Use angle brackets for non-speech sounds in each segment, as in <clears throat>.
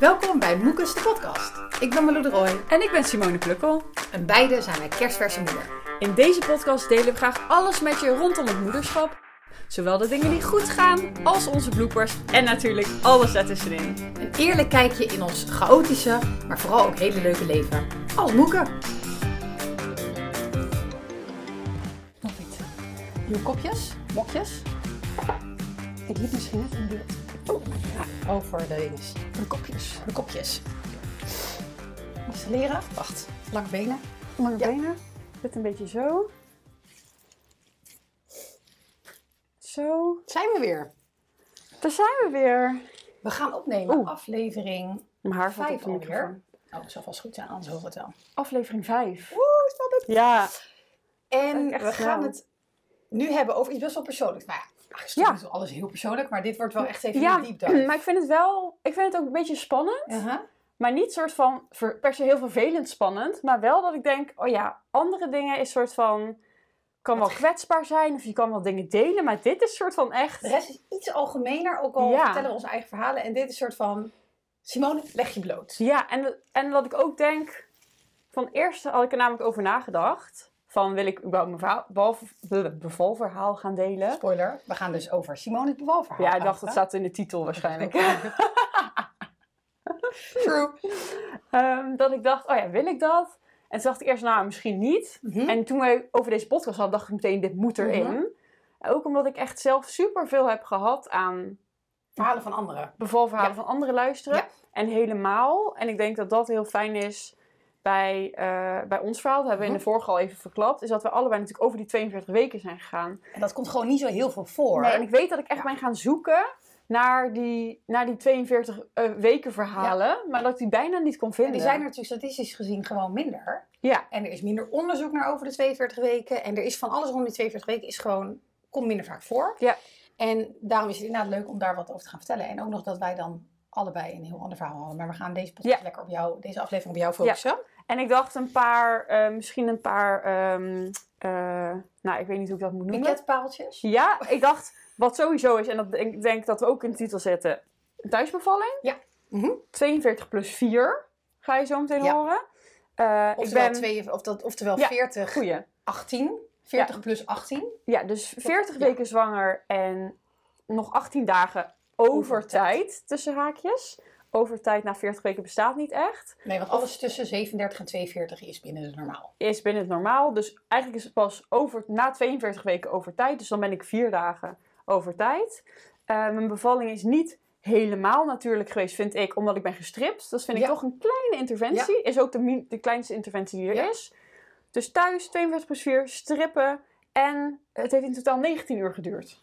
Welkom bij Moekes de podcast. Ik ben Malou de Roy En ik ben Simone Plukkel. en beide zijn wij kerstverse moeder. In deze podcast delen we graag alles met je rondom het moederschap. Zowel de dingen die goed gaan, als onze bloopers en natuurlijk alles ertussenin. Een eerlijk kijkje in ons chaotische, maar vooral ook hele leuke leven. Als moeken. Nog iets. Nieuwe kopjes, mokjes. Ik liep misschien net in beeld. Oh, voor de de kopjes. De kopjes. Installeren. Wacht, lange benen. Lange Ja. benen. Dit een beetje zo. Zo. Zijn we weer. Daar zijn we weer. We gaan opnemen Oeh. aflevering Mijn haar valt op Vijf de alweer. microfoon. Oh, dat zal vast goed zijn, anders horen het wel. Aflevering 5. Oeh, spannend. Ja. En we gaan het nu hebben over iets best wel persoonlijks. Nou ja, Ja. is wel alles heel persoonlijk, maar dit wordt wel echt even Ja, een deep dive. maar ik vind het wel, ik vind het ook een beetje spannend. Uh-huh. Maar niet soort van per se heel vervelend spannend. Maar wel dat ik denk, oh ja, andere dingen is soort van. Kan wel kwetsbaar zijn of je kan wel dingen delen. Maar dit is soort van echt. De rest is iets algemener, ook al Ja. vertellen we onze eigen verhalen. En dit is soort van, Simone, leg je bloot. Ja, en, en dat ik ook denk. Van eerst had ik er namelijk over nagedacht. Van wil ik überhaupt mijn verhaal, behalve, bevalverhaal gaan delen? Spoiler, we gaan dus over Simone's bevalverhaal Ja, ik dacht dat staat in de titel waarschijnlijk. <laughs> <laughs> True. Ehm, dat ik dacht, oh ja, wil ik dat? En toen dacht ik eerst, nou, misschien niet. Mhm. En toen wij over deze podcast hadden, dacht ik meteen, dit moet erin. Mhm. Ook omdat ik echt zelf superveel heb gehad aan Verhalen van anderen. bevalverhalen Ja. van anderen luisteren. Ja. En helemaal, en ik denk dat dat heel fijn is bij, eh, bij ons verhaal, dat hebben we in de Mhm. vorige al even verklapt, is dat we allebei natuurlijk over die 42 weken zijn gegaan. En dat komt gewoon niet zo heel veel voor. Nee, en ik weet dat ik echt ben gaan zoeken naar die, naar die 42 eh, weken verhalen, maar dat ik die bijna niet kon En vinden. die zijn er natuurlijk statistisch gezien gewoon minder. Ja, En er is minder onderzoek naar over de 42 weken. En er is van alles rond die 42 weken is gewoon, komt minder vaak voor. Ja. En daarom is het inderdaad leuk om daar wat over te gaan vertellen. En ook nog dat wij dan allebei een heel ander verhaal hadden. Maar we gaan deze podcast Ja. lekker op jou, deze aflevering op jou focussen. en ik dacht een paar, eh, misschien een paar, ehm, eh, nou ik weet niet hoe ik dat moet noemen. Piketpaaltjes. Ja, ik dacht, wat sowieso is, en dat ik denk dat we ook in de titel zetten, thuisbevalling. Ja. Mhm. 42 plus 4, ga je zo meteen Ja. horen. Ik Oftewel, ben, twee, of dat, oftewel Ja, 40, goeie. 18. 40 plus 18. Ja, dus 40 Ja. weken zwanger en nog 18 dagen overtijd, Overtijd. tussen haakjes. Overtijd na 40 weken bestaat niet echt. Nee, want alles tussen 37 en 42 is binnen het normaal. Is binnen het normaal. Dus eigenlijk is het pas over, na 42 weken overtijd. Dus dan ben ik vier dagen overtijd. Eh mijn bevalling is niet helemaal natuurlijk geweest, vind ik, omdat ik ben gestript. Dat vind ik Ja. toch een kleine interventie. Is ook de, de kleinste interventie die er Ja. is. Dus thuis 42 plus 4, strippen. En het heeft in totaal 19 uur geduurd.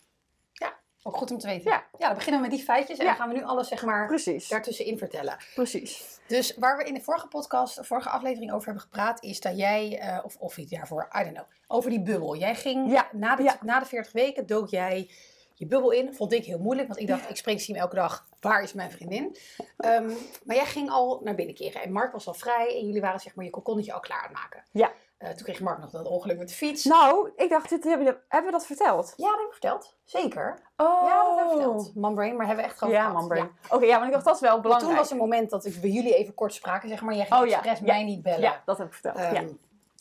Ook goed om te weten. Ja. dan beginnen we met die feitjes. En Ja. dan gaan we nu alles zeg maar Precies. daartussenin vertellen. Precies. Dus waar we in de vorige podcast, de vorige aflevering over hebben gepraat, is dat jij, eh, of, of iets daarvoor, I don't know, over die bubbel. Jij ging Ja, na, de, ja. na de 40 weken, dook jij je bubbel in. Vond ik heel moeilijk, want ik dacht, ik spreek Siem elke dag, waar is mijn vriendin? Ehm, maar jij ging al naar binnen keren en Mark was al vrij en jullie waren zeg maar je kokonnetje al klaar aan het maken. Ja. Eh, toen kreeg Mark nog dat ongeluk met de fiets. Nou, ik dacht, dit hebben, we, hebben we dat verteld? Ja, dat heb ik verteld. Zeker. Oh. Ja, dat heb ik verteld. Manbrain, maar hebben we echt gewoon Ja, gehad. man, Oké, ja, want ik dacht, dat is wel belangrijk. toen was een moment dat ik bij jullie even kort spraken, zeg maar. Jij ging Oh, ja. expres Ja. mij niet bellen. Ja, dat heb ik verteld. Ja.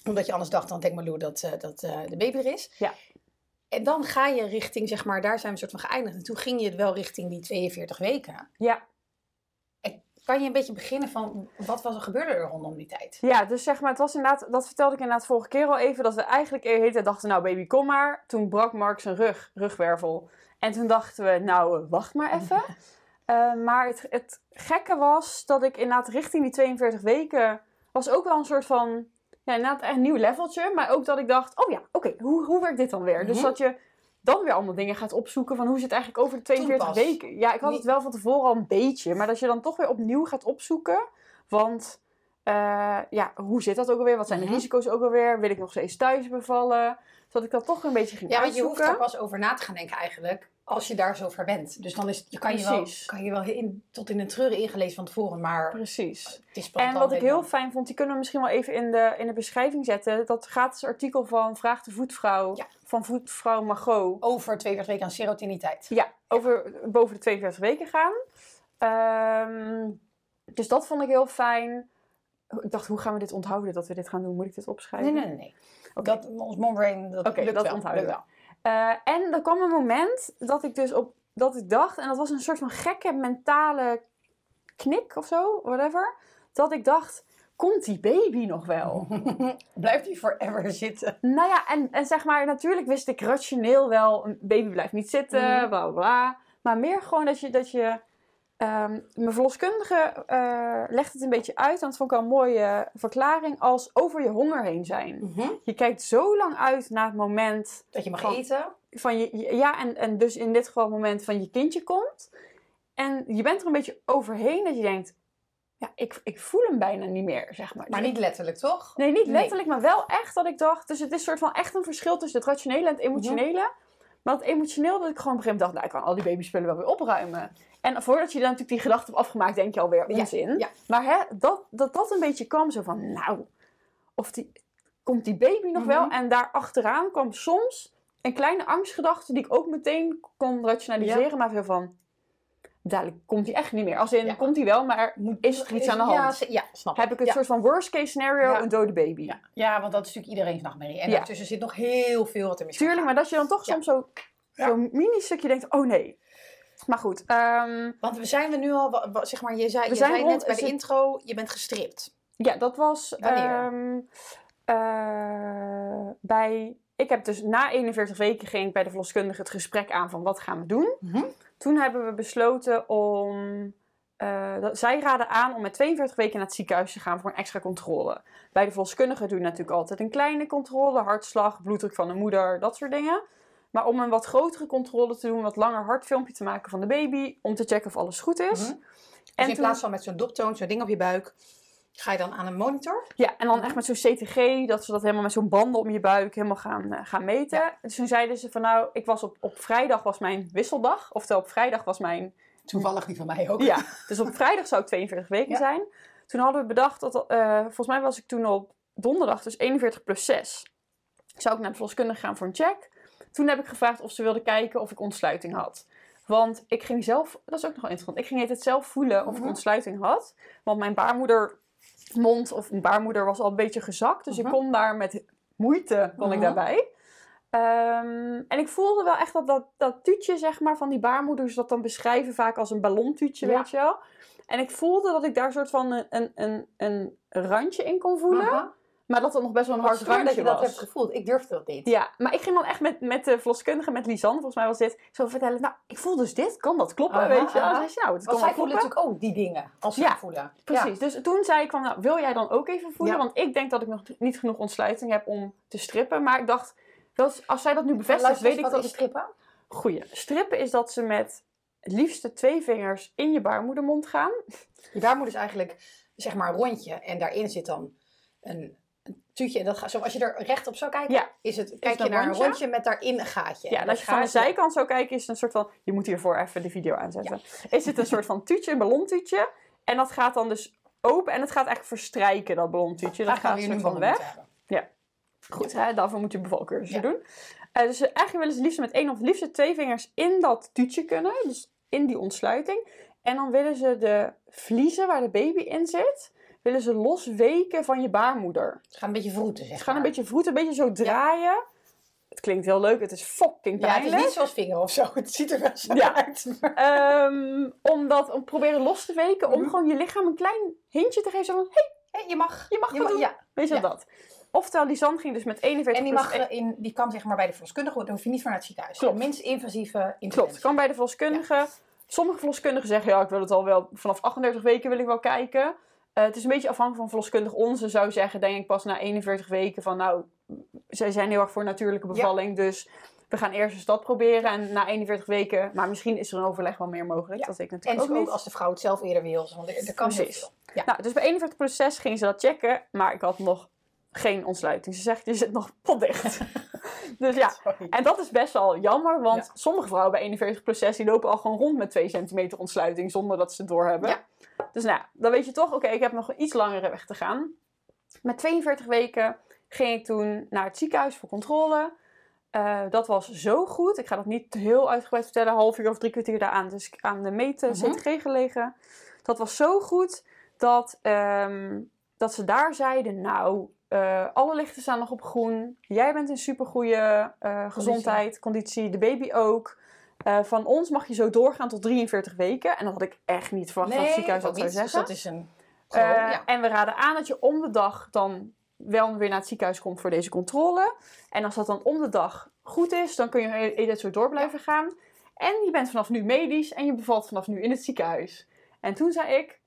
Omdat je anders dacht, dan denkt Malou dat, eh, dat eh, de baby er is. Ja. En dan ga je richting, zeg maar, daar zijn we soort van geëindigd. En toen ging je wel richting die 42 weken. ja. Kan je een beetje beginnen van, wat was er gebeurde er rondom die tijd? Ja, dus zeg maar, het was inderdaad, dat vertelde ik inderdaad vorige keer al even, dat we eigenlijk de hele tijd dachten, nou baby, kom maar. Toen brak Mark zijn rug, rugwervel. En toen dachten we, nou, eh, wacht maar even. <laughs> Eh, maar het, het gekke was dat ik inderdaad richting die 42 weken, was ook wel een soort van, ja, inderdaad een nieuw leveltje. Maar ook dat ik dacht, oh ja, oké, hoe, hoe werkt dit dan weer? Dus Mhm. dat je dan weer allemaal dingen gaat opzoeken van hoe zit het eigenlijk over de 42 pas. weken. Ja, ik had het wel van tevoren al een beetje, maar dat je dan toch weer opnieuw gaat opzoeken. Want eh, ja, hoe zit dat ook alweer? Wat zijn de Mhm. risico's ook alweer? Wil ik nog steeds thuis bevallen? Zodat ik dat toch een beetje ging Ja, want je hoeft uitzoeken. er pas over na te gaan denken eigenlijk, als je daar zo ver bent. Dus dan is, je kan je wel, kan je wel in, tot in een treuren ingelezen van tevoren, maar Precies. het is pas En wat ik heel fijn vond, die kunnen we misschien wel even in de, in de beschrijving zetten. Dat gratis artikel van Vraag de Voetvrouw, Ja. van Voetvrouw Margot. Over 42 weken aan serotiniteit. Ja, over boven de 42 weken gaan. Ehm, dus dat vond ik heel fijn. Ik dacht, hoe gaan we dit onthouden dat we dit gaan doen? Moet ik dit opschrijven? Nee, nee, nee. Dat, ons mombrain, dat lukt dat wel. onthouden lukt wel. Eh, en er kwam een moment dat ik dus op dat ik dacht, en dat was een soort van gekke mentale knik of zo, whatever. Dat ik dacht, komt die baby nog wel? <laughs> Blijft die forever zitten? nou ja, en, en zeg maar, natuurlijk wist ik rationeel wel, een baby blijft niet zitten, Mhm. bla bla bla. Maar meer gewoon dat je, dat je ehm, mijn verloskundige eh, legt het een beetje uit, en dat vond ik al een mooie verklaring, als over je honger heen zijn. Je kijkt zo lang uit naar het moment Dat je mag Van- eten. van je, ja, en, en dus in dit geval het moment van je kindje komt. En je bent er een beetje overheen dat je denkt, ja, ik, ik voel hem bijna niet meer, zeg maar. Maar Dus niet letterlijk, toch? Nee, niet Nee. letterlijk, maar wel echt dat ik dacht. Dus het is soort van echt een verschil tussen het rationele en het emotionele. Maar het emotioneel dat ik gewoon op een gegeven moment dacht, nou, ik kan al die babyspullen wel weer opruimen. En voordat je dan natuurlijk die gedachte hebt afgemaakt, denk je alweer onzin. ja. Maar hè, dat, dat dat een beetje kwam, zo van, nou, of die, komt die baby nog wel? Mhm. En daar achteraan kwam soms een kleine angstgedachte die ik ook meteen kon rationaliseren. Maar zo van, dadelijk komt hij echt niet meer. Als in, Ja. komt hij wel, maar is er iets aan de hand? Ja, snap Heb ik ja. soort van worst case scenario, een dode baby? Ja. ja, want dat is natuurlijk iedereen's nachtmerrie. En daartussen zit nog heel veel wat er mis Tuurlijk, maar dat je dan toch soms zo, Ja. zo'n mini-stukje denkt, oh nee. Maar goed, ehm, Want we zijn we nu al, zeg maar, je zei, je zei rond- net bij de het- intro, je bent gestript. ja, dat was Wanneer? ehm, eh, bij... Ik heb dus na 41 weken ging ik bij de verloskundige het gesprek aan van wat gaan we doen. Toen hebben we besloten om... eh, dat, zij raden aan om met 42 weken naar het ziekenhuis te gaan voor een extra controle. Bij de verloskundige doe je natuurlijk altijd een kleine controle. Hartslag, bloeddruk van de moeder, dat soort dingen. Maar om een wat grotere controle te doen, een wat langer hartfilmpje te maken van de baby. Om te checken of alles goed is. Mhm. En Dus in toen- plaats van met zo'n doptoon, zo'n ding op je buik, ga je dan aan een monitor. Ja, en dan echt met zo'n CTG, dat ze dat helemaal met zo'n banden om je buik helemaal gaan, eh, gaan meten. Ja. Dus toen zeiden ze van nou, ik was op, op vrijdag was mijn wisseldag. Oftewel op vrijdag was mijn... Toevallig die van mij ook. Ja, dus op vrijdag zou ik 42 weken Ja. zijn. Toen hadden we bedacht dat, eh, volgens mij was ik toen op donderdag, dus 41 plus 6. Zou ik naar de verloskundige gaan voor een check. Toen heb ik gevraagd of ze wilde kijken of ik ontsluiting had. Want ik ging zelf, dat is ook nog wel interessant, ik ging het zelf voelen of ik Mhm. ontsluiting had. Want mijn baarmoedermond of baarmoeder was al een beetje gezakt. Dus Mhm. ik kon daar met moeite, kon ik Mhm. daarbij. Ehm, en ik voelde wel echt dat, dat dat tuutje, zeg maar, van die baarmoeders dat dan beschrijven vaak als een ballontuutje, Ja. weet je wel. En ik voelde dat ik daar soort van een, een, een, een randje in kon voelen. Aha. Maar dat het nog best wel een Wat hard randje dat je dat was. hebt gevoeld. Ik durfde dat niet. Ja, maar ik ging dan echt met, met de verloskundige, met Lisanne, volgens mij was dit, zo vertellen. Nou, ik voel dus dit, kan dat kloppen, Aha, weet je? aha. Dan zei ze, nou, het Want kan zij wel voelen natuurlijk ook die dingen als ze Ja, voelen. Precies, dus toen zei ik van, nou, wil jij dan ook even voelen? Ja. Want ik denk dat ik nog niet genoeg ontsluiting heb om te strippen. Maar ik dacht, als zij dat nu bevestigt, Luister weet ik wat dat is ik... strippen? Goeie. Strippen is dat ze met het liefste twee vingers in je baarmoedermond gaan. Je baarmoeder is eigenlijk zeg maar een rondje en daarin zit dan een tuutje. En dat gaat, zo, als je er recht op zou kijken, Ja. is het, kijk je naar een rondje? met daarin een gaatje. Ja, en als je van de zijkant zou kijken, is het een soort van... Je moet hiervoor even de video aanzetten. Is het een soort van tuutje, een ballontuutje. En dat gaat dan dus open en het gaat eigenlijk verstrijken, dat ballontuutje. Dat Daar gaat een soort nu van weg. hebben. Goed, hè, daarvoor moet je bevalcursussen Ja. doen. Eh, dus eigenlijk willen ze liefst met één of liefst twee vingers in dat tuutje kunnen. Dus in die ontsluiting. En dan willen ze de vliezen waar de baby in zit, willen ze losweken van je baarmoeder. Het gaat een beetje vroeten, zeg Ze gaan een beetje vroeten, een beetje zo draaien. Het klinkt heel leuk, het is fucking Ja, het pijnlijk. is niet zoals vinger of zo. <laughs> Het ziet er wel zo Ja. uit. maar- Ehm, om dat, om proberen los te weken, om Mhm. gewoon je lichaam een klein hintje te geven. Zo van, hey, Hé, je mag. je mag Je mag doen. ja. Weet je Ja. dat? Oftewel, Lisanne ging dus met 41 En die, mag, in, die kan zeg maar bij de verloskundige, daar hoef je niet voor naar het ziekenhuis. Klopt. De minst invasieve Klopt, interventie. kan bij de verloskundige. Sommige verloskundigen zeggen, ja, ik wil het al wel, vanaf 38 weken wil ik wel kijken. Eh, het is een beetje afhankelijk van verloskundig. Onze zou zeggen, denk ik pas na 41 weken van, nou, zij zijn heel erg voor natuurlijke bevalling, dus we gaan eerst eens dat proberen. En na 41 weken, maar misschien is er een overleg wel meer mogelijk, Ja. dat ik En natuurlijk dus ook ook niet. als de vrouw het zelf eerder wil. Want er, er kan Precies. Ja. Nou, dus bij 41 plus 6 gingen ze dat checken, maar ik had nog geen ontsluiting. Ze zegt, je zit nog potdicht. <laughs> dus ja, Sorry. en dat is best wel jammer, want Ja. sommige vrouwen bij 41 plus 6 die lopen al gewoon rond met 2 centimeter ontsluiting zonder dat ze het doorhebben. Ja. Dus nou, dan weet je toch, oké, ik heb nog een iets langere weg te gaan. Met 42 weken ging ik toen naar het ziekenhuis voor controle. Eh, dat was zo goed. Ik ga dat niet heel uitgebreid vertellen. Half uur of drie kwartier daar aan, dus aan de meten Mhm. CTG gelegen. Dat was zo goed dat, ehm, dat ze daar zeiden, nou, eh, alle lichten staan nog op groen. Jij bent in supergoeie eh gezondheid, conditie, de baby ook. Eh, van ons mag je zo doorgaan tot 43 weken. En dat had ik echt niet verwacht dat het ziekenhuis dat zou. Dus zeggen. dat is een... Eh, ja. En we raden aan dat je om de dag dan wel weer naar het ziekenhuis komt voor deze controle. En als dat dan om de dag goed is, dan kun je dit zo door blijven gaan. En je bent vanaf nu medisch en je bevalt vanaf nu in het ziekenhuis. En toen zei ik,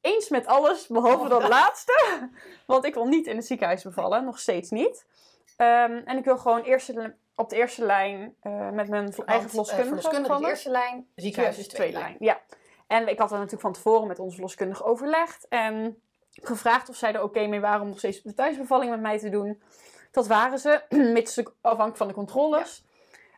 eens met alles, behalve dat laatste. <laughs> Want ik wil niet in het ziekenhuis bevallen, nog steeds niet. Ehm, en ik wil gewoon eerste, op de eerste lijn eh, met mijn eigen Want, eh, verloskundige verloskundige de eerste lijn, ziekenhuis is de tweede lijn. Ja. En ik had er natuurlijk van tevoren met onze verloskundige overlegd. En gevraagd of zij er oké mee waren om nog steeds de thuisbevalling met mij te doen. Dat waren ze, <clears throat> mits afhankelijk van de controles.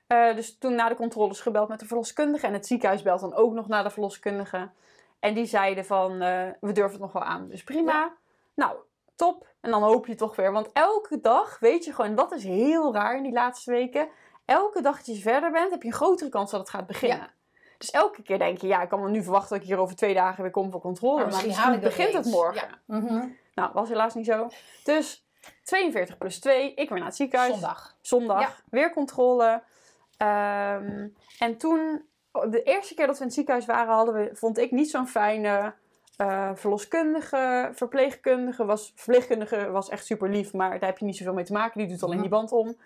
Eh, dus toen na de controles gebeld met de verloskundige. En het ziekenhuis belt dan ook nog naar de verloskundige. En die zeiden van, we durven het nog wel aan. Dus prima. Ja. Nou, top. En dan hoop je toch weer. Want elke dag weet je gewoon, dat is heel raar in die laatste weken. Elke dag dat je verder bent, heb je een grotere kans dat het gaat beginnen. Ja. Dus elke keer denk je, ja, ik kan me nu verwachten dat ik hier over twee dagen weer kom voor controle. Maar misschien, begint het morgen. Ja. Mhm. Nou, was helaas niet zo. Dus 42 plus 2, ik weer naar het ziekenhuis. Zondag. Zondag, Ja. weer controle. Ehm, en toen, de eerste keer dat we in het ziekenhuis waren, hadden we, vond ik niet zo'n fijne eh, verloskundige, verpleegkundige. Was, verpleegkundige was echt super lief, maar daar heb je niet zoveel mee te maken. Die doet alleen Mhm. die band om.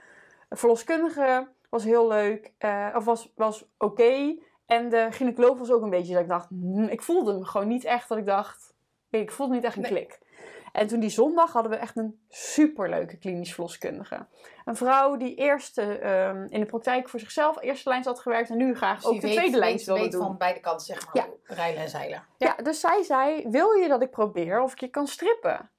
Verloskundige was heel leuk, eh, of was, was oké. En de gynaecoloog was ook een beetje dat ik dacht, hmm, ik voelde hem gewoon niet echt dat ik dacht, ik voelde niet echt een Nee. klik. En toen die zondag hadden we echt een superleuke klinisch verloskundige. Een vrouw die eerst eh, ehm, in de praktijk voor zichzelf eerste lijn had gewerkt en nu graag Dus ook de weet- tweede lijn wilde weet doen. van beide kanten, zeg maar. Ja. Rijlen en zeilen. Ja, dus zij zei, wil je dat ik probeer of ik je kan strippen?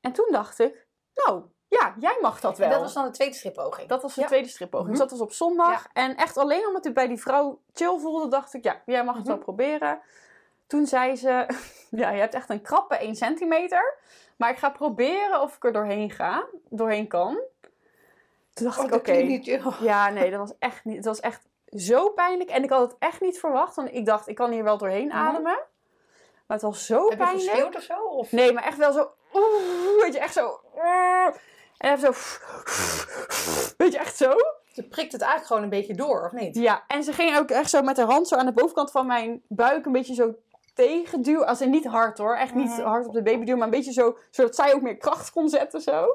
En toen dacht ik, nou, ja, jij mag dat wel. En dat was dan de tweede strippoging. Dat was de Ja. tweede strippoging. Mhm. Dus dat was op zondag. En echt alleen omdat ik bij die vrouw chill voelde, dacht ik, ja, jij mag het Mhm. wel proberen. Toen zei ze, <laughs> ja, je hebt echt een krappe 1 centimeter. Maar ik ga proberen of ik er doorheen ga, doorheen kan. Toen dacht Oh, ik, oké. oh. Ja, nee, dat was echt niet. Het was echt zo pijnlijk. En ik had het echt niet verwacht. Want ik dacht, ik kan hier wel doorheen Mhm. ademen. Maar het was zo Heb je pijnlijk. geschreeuwd of zo? Of? Nee, maar echt wel zo. weet je, echt zo. En even zo. Weet je, echt zo. Ze prikt het eigenlijk gewoon een beetje door, of niet? Ja, en ze ging ook echt zo met haar hand zo aan de bovenkant van mijn buik een beetje zo tegenduwen. Als in niet hard hoor, echt niet Mhm. hard op de baby duwen, maar een beetje zo, zodat zij ook meer kracht kon zetten zo.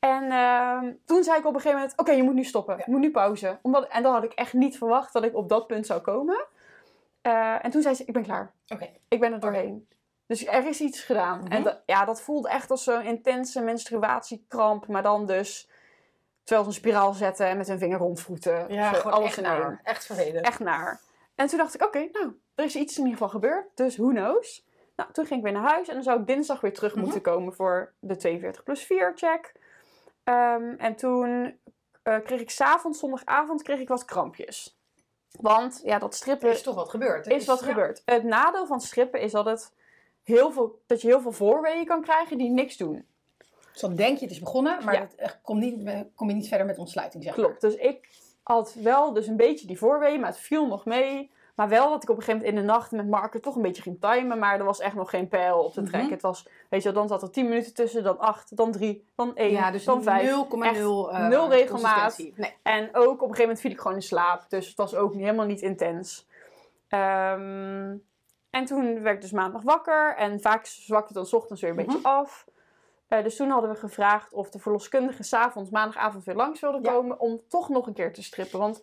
En ehm, toen zei ik op een gegeven moment, oké, je moet nu stoppen. Je moet nu pauze. Omdat, en dan had ik echt niet verwacht dat ik op dat punt zou komen. Eh, en toen zei ze, ik ben klaar. Oké. Ik ben er doorheen. Dus er is iets gedaan. Mhm. En dat, ja, dat voelde echt als zo'n intense menstruatiekramp. Maar dan dus, terwijl ze een spiraal zetten en met hun vinger rondvoeten. Ja, Zo, alles echt naar. Echt vervelend. Echt naar. En toen dacht ik, oké, nou, er is iets in ieder geval gebeurd. Dus who knows. Nou, toen ging ik weer naar huis. En dan zou ik dinsdag weer terug Mhm. moeten komen voor de 42 plus 4 check. Ehm, en toen eh, kreeg ik s'avonds, zondagavond, kreeg ik wat krampjes. Want ja, dat strippen Er is toch wat gebeurd. Is wat ja. gebeurd. Het nadeel van strippen is dat, het heel veel, dat je heel veel voorweeën kan krijgen die niks doen. Dus dan denk je het is begonnen, maar Ja. het echt komt niet, eh, kom je niet verder met ontsluiting, zeg maar. Klopt. Dus ik had wel dus een beetje die voorweeën, maar het viel nog mee. Maar wel dat ik op een gegeven moment in de nacht met Marker toch een beetje ging timen. Maar er was echt nog geen pijl op te Mhm. trekken. Het was, weet je wel, dan zat er 10 minuten tussen, dan 8, dan 3, dan 1, Ja, dus dan 5. 0,0 eh, nul regelmaat. Nee. En ook op een gegeven moment viel ik gewoon in slaap. Dus het was ook helemaal niet intens. Ehm, en toen werd ik dus maandag wakker. En vaak zwakte het dan 's ochtends weer een Mhm. beetje af. Eh, dus toen hadden we gevraagd of de verloskundige s'avonds, maandagavond weer langs wilde Ja. komen. Om toch nog een keer te strippen. Want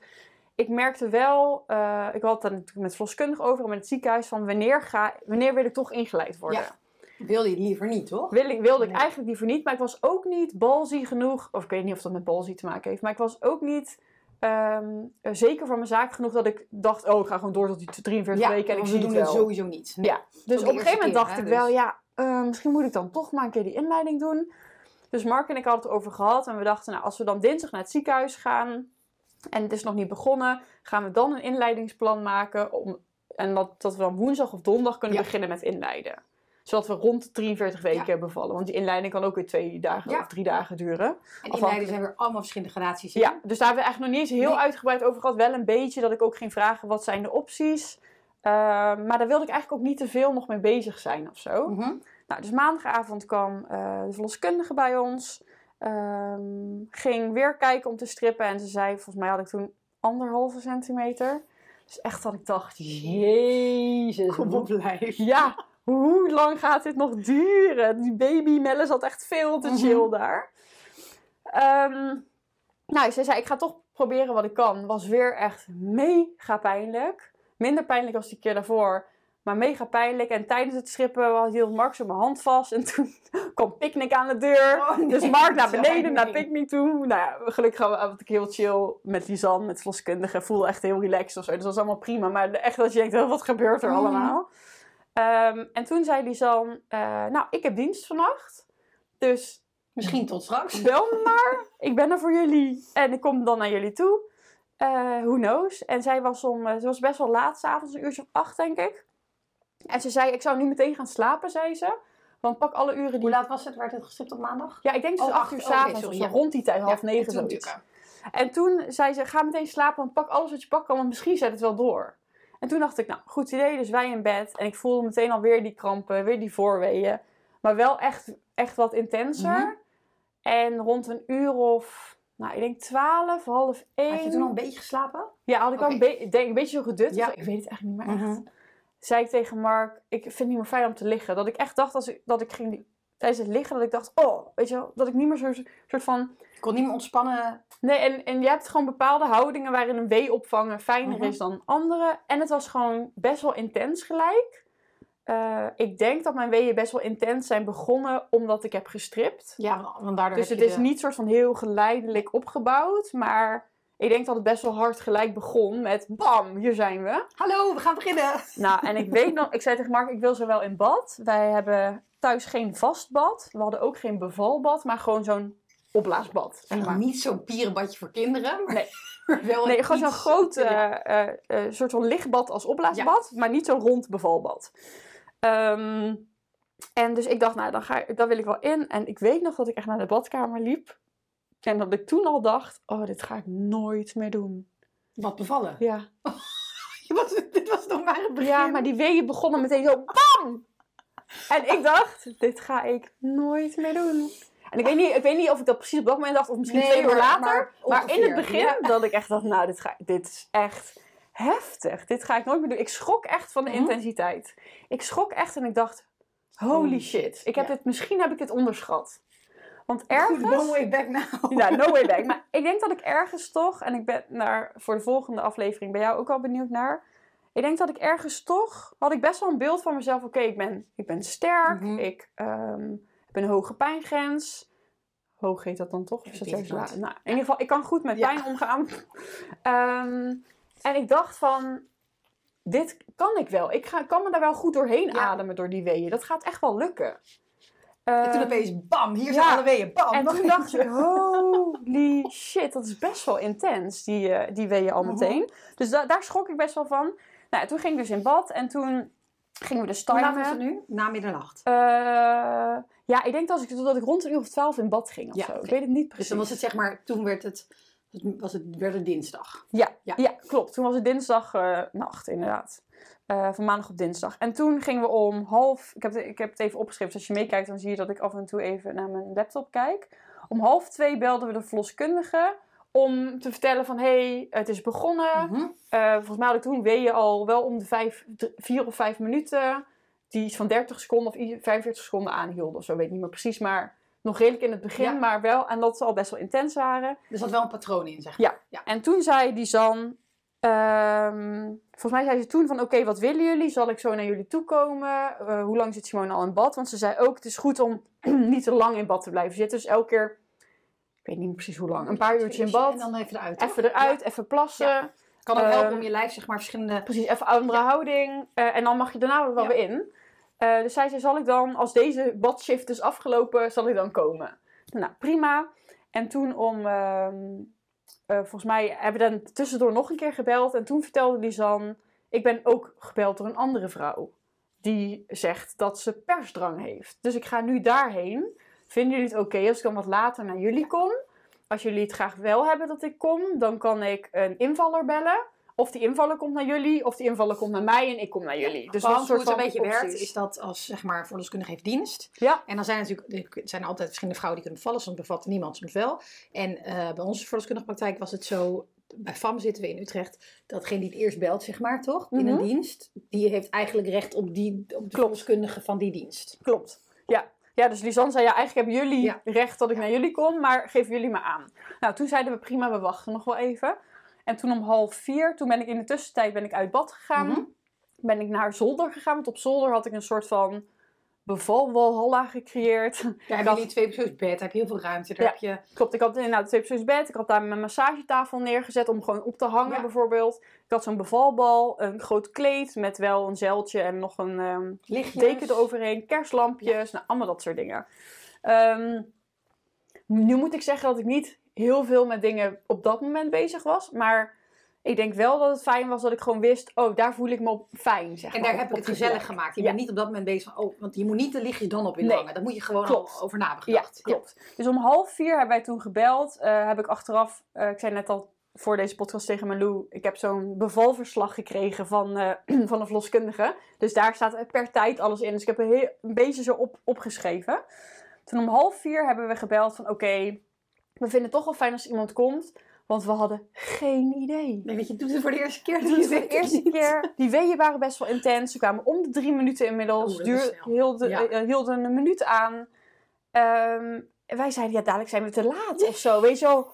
ik merkte wel, eh, ik had het natuurlijk met de verloskundige over en met het ziekenhuis. Van wanneer, ga, wanneer wil ik toch ingeleid worden? Ja. Wil je het liever niet, toch? Wil ik, wilde ik eigenlijk liever niet, maar ik was ook niet balzie genoeg. Of ik weet niet of dat met balzie te maken heeft. Maar ik was ook niet ehm, eh, zeker van mijn zaak genoeg dat ik dacht: oh, ik ga gewoon door tot die 43 weken en ik zie we het doen wel. het sowieso niet. Nee. Ja, dus op een gegeven moment dacht hè, ik wel: dus. ja, eh, misschien moet ik dan toch maar een keer die inleiding doen. Dus Mark en ik hadden het over gehad en we dachten: nou, als we dan dinsdag naar het ziekenhuis gaan en het is nog niet begonnen, gaan we dan een inleidingsplan maken. Om, en dat, dat we dan woensdag of donderdag kunnen Ja. beginnen met inleiden zodat we rond de 43 weken bevallen. Want die inleiding kan ook weer twee dagen Ja. of drie dagen duren. En zijn weer allemaal verschillende gradaties. in. Ja, dus daar hebben we eigenlijk nog niet eens heel Nee. uitgebreid over gehad. Wel een beetje dat ik ook ging vragen wat zijn de opties. Ehm, maar daar wilde ik eigenlijk ook niet te veel nog mee bezig zijn of zo. Mhm. Nou, dus maandagavond kwam eh, de verloskundige bij ons. Ehm, ging weer kijken om te strippen. En ze zei, volgens mij had ik toen anderhalve centimeter. Dus echt dat ik dacht, jezus. Kom op lijf. Ja, hoe lang gaat dit nog duren? Die baby Melle zat echt veel te chill Mhm. daar. Ehm, nou, ze zei, ik ga toch proberen wat ik kan. Was weer echt mega pijnlijk. Minder pijnlijk als die keer daarvoor. Maar mega pijnlijk. En tijdens het strippen hield Mark zo mijn hand vast. En toen <laughs> kwam Picnic aan de deur. Oh, nee. Dus Mark naar <laughs> beneden, naar. Picnic toe. Nou ja, gelukkig had ik heel chill met Lisanne, met verloskundige. Voelde echt heel relaxed of zo. Dus dat was allemaal prima. Maar echt dat je denkt, oh, wat gebeurt er Mhm. allemaal? Ehm, en toen zei Lisanne, eh, nou, ik heb dienst vannacht. Dus Misschien tot straks. bel me maar. Ik ben er voor jullie. En ik kom dan naar jullie toe. Eh who knows? En zij was om, eh, ze was best wel laat, s'avonds, een uurtje of acht, denk ik. En ze zei, ik zou nu meteen gaan slapen, zei ze. Want pak alle uren die... Hoe laat was het? Werd het gestript op maandag? Ja, ik denk dus Oh, acht acht. uur Oh, s'avonds ja. rond die tijd, half negen, zoiets. natuurlijk. En toen zei ze, ga meteen slapen, want pak alles wat je pakken kan, want misschien zet het wel door. En toen dacht ik, nou, goed idee, dus wij in bed. En ik voelde meteen alweer die krampen, weer die voorweeën. Maar wel echt, echt wat intenser. Mhm. En rond een uur of, nou, ik denk twaalf, half één. Had je toen al een beetje geslapen? Ja, had ik al Oké. een, be- denk, een beetje zo gedut. Ja. Ik weet het eigenlijk niet meer echt. Mhm. Zei ik tegen Mark, ik vind het niet meer fijn om te liggen. Dat ik echt dacht, als ik, dat ik ging tijdens het liggen, dat ik dacht, oh, weet je wel, dat ik niet meer zo'n soort van... Ik kon niet meer ontspannen. Nee, en, en je hebt gewoon bepaalde houdingen waarin een wee opvangen fijner Mhm. is dan andere. En het was gewoon best wel intens gelijk. Eh, ik denk dat mijn weeën best wel intens zijn begonnen omdat ik heb gestript. Ja, want- daardoor Dus het is de- niet soort van heel geleidelijk opgebouwd. Maar ik denk dat het best wel hard gelijk begon met bam, hier zijn we. Hallo, we gaan beginnen. Nou, en ik weet nog, ik zei tegen Mark, ik wil zo wel in bad. Wij hebben thuis geen vast bad. We hadden ook geen bevalbad, maar gewoon zo'n opblaasbad. Zeg maar. Niet zo'n pierenbadje voor kinderen. Maar Nee. <laughs> wel Nee, gewoon zo'n groot eh, eh, eh, soort van lichtbad als opblaasbad, maar niet zo'n rond bevalbad. Ehm, en dus ik dacht, nou, dan, ga ik, dan wil ik wel in. En ik weet nog dat ik echt naar de badkamer liep. En dat ik toen al dacht, oh, dit ga ik nooit meer doen. Wat bevallen. Ja, <laughs> was, dit was nog maar het begin. ja maar die weeën begonnen meteen zo, bam! En ik dacht, dit ga ik nooit meer doen. En ik weet niet, ik weet niet of ik dat precies op dat moment dacht, of misschien Nee, twee uur later. maar Maar, in het begin ja. dat ik echt dacht, nou, dit, ga, dit is echt heftig. Dit ga ik nooit meer doen. Ik schrok echt van de Mhm. intensiteit. Ik schrok echt en ik dacht, holy shit. shit, Ik heb ja. dit, misschien heb ik dit onderschat. Want <laughs> ergens... no way back now. Ja, no way back. <laughs> Maar ik denk dat ik ergens toch, en ik ben naar, voor de volgende aflevering bij jou ook al benieuwd naar. Ik denk dat ik ergens toch, had ik best wel een beeld van mezelf. Oké, ik, ben, ik ben sterk, Mhm. ik ehm, heb een hoge pijngrens. Hoog heet dat dan toch? Of is dat Weet ik juist laag? niet. Nou, in ieder geval, ik kan goed met Ja. pijn omgaan. Ehm, en ik dacht van, dit kan ik wel. Ik ga, kan me daar wel goed doorheen Ja. ademen door die weeën. Dat gaat echt wel lukken. En toen Ehm, opeens, bam, hier zijn ja. alle weeën. Bam. en toen dacht ik, <laughs> holy shit, dat is best wel intens, die, eh, die weeën al Mhm. meteen. Dus da- daar schrok ik best wel van. Nou, toen ging ik dus in bad en toen gingen we dus Hoe laat timen. het nu? Na middernacht. Eh, ja, ik denk dat ik, dat ik rond een uur of twaalf in bad ging of Ja, zo. Ik weet het niet Dus precies. dan was het zeg maar, toen werd het, was het, werd het dinsdag. Ja, Ja. ja. klopt. Toen was het dinsdagnacht, nacht inderdaad. Eh, van maandag op dinsdag. En toen gingen we om half... Ik heb, het, ik heb het even opgeschreven. Dus als je meekijkt, dan zie je dat ik af en toe even naar mijn laptop kijk. Om half twee belden we de verloskundige om te vertellen van... Hé, hey, het is begonnen. Mhm. Eh, volgens mij had ik toen weeën al wel om de vijf, vier of vijf minuten. Die iets van 30 seconden of i- 45 seconden aanhielden of zo. Weet ik niet meer precies, maar nog redelijk in het begin. Ja. Maar wel, en dat ze al best wel intens waren. Er zat wel een patroon in, zeg maar. Ja. En toen zei die Zan... ehm, volgens mij zei ze toen van... Oké, wat willen jullie? Zal ik zo naar jullie toe komen? Eh, hoe lang zit Simone al in bad? Want ze zei ook... Het is goed om <clears throat> niet te lang in bad te blijven zitten. Dus elke keer... Ik weet niet meer precies hoe lang. Een paar uurtjes in bad. En dan even eruit. Even eruit, even plassen. Ja. Kan ook helpen Ehm, om je lijf zeg maar verschillende... Precies, even andere houding. Eh, en dan mag je daarna wel weer in. Eh, dus zij zei, zal ik dan, als deze badshift is afgelopen, zal ik dan komen? Nou, prima. En toen om, ehm, eh, volgens mij hebben we dan tussendoor nog een keer gebeld. En toen vertelde Lisanne, ik ben ook gebeld door een andere vrouw. Die zegt dat ze persdrang heeft. Dus ik ga nu daarheen. Vinden jullie het oké als ik dan wat later naar jullie kom? Als jullie het graag wel hebben dat ik kom, dan kan ik een invaller bellen. Of die invaller komt naar jullie, of die invaller komt naar mij en ik kom naar jullie. Dus dat Want hoe het een beetje werkt, opties. is dat als zeg maar verloskundige heeft dienst. Ja, En dan zijn er natuurlijk, er zijn altijd verschillende vrouwen die kunnen bevallen. Soms bevat niemand, soms wel. En eh, bij onze verloskundige praktijk was het zo, bij FAM zitten we in Utrecht, datgene die het eerst belt, zeg maar, toch? In een Mhm. dienst, die heeft eigenlijk recht op, die, op de verloskundige van die dienst. klopt. Ja. Ja, dus Lisanne zei, ja, eigenlijk hebben jullie Ja. recht dat ik naar jullie kom, maar geven jullie me aan. Nou, toen zeiden we, prima, we wachten nog wel even. En toen om half vier, toen ben ik in de tussentijd ben ik uit bad gegaan. Mhm. Ben ik naar zolder gegaan, want op zolder had ik een soort van bevalwalhalla gecreëerd. <laughs> Had- jullie twee persoons bed, heb je heel veel ruimte. Daar Ja. heb je, Klopt, ik had inderdaad twee persoons bed. Ik had daar mijn massagetafel neergezet om gewoon op te hangen Ja. bijvoorbeeld. Ik had zo'n bevalbal, een groot kleed met wel een zeiltje en nog een lichtjes. deken eroverheen, kerstlampjes, nou, allemaal dat soort dingen. Ehm, nu moet ik zeggen dat ik niet heel veel met dingen op dat moment bezig was, maar ik denk wel dat het fijn was dat ik gewoon wist, oh, daar voel ik me op fijn, zeg En maar, daar heb ik het gezellig plek. gemaakt. Je Ja. bent niet op dat moment bezig van, oh, want je moet niet de lichtjes dan op willen Nee. hangen. Daar moet je gewoon Klopt. al over na hebben Ja, klopt. Dus om half vier hebben wij toen gebeld. Eh, heb ik achteraf, eh, ik zei net al voor deze podcast tegen Malou, ik heb zo'n bevalverslag gekregen van, eh, <clears throat> van een verloskundige. Dus daar staat per tijd alles in. Dus ik heb een, heel, een beetje zo op, opgeschreven. Toen om half vier hebben we gebeld van oké, we vinden het toch wel fijn als iemand komt. Want we hadden geen idee. Nee, weet je, doe het voor de eerste keer. Dus het je was de het eerste keer. Die weeën waren best wel intens. Ze kwamen om de drie minuten inmiddels. Oh, Duur, hielden, Ja. eh, hielden een minuut aan. Ehm, en wij zeiden, ja, dadelijk zijn we te laat of zo. Weet je wel,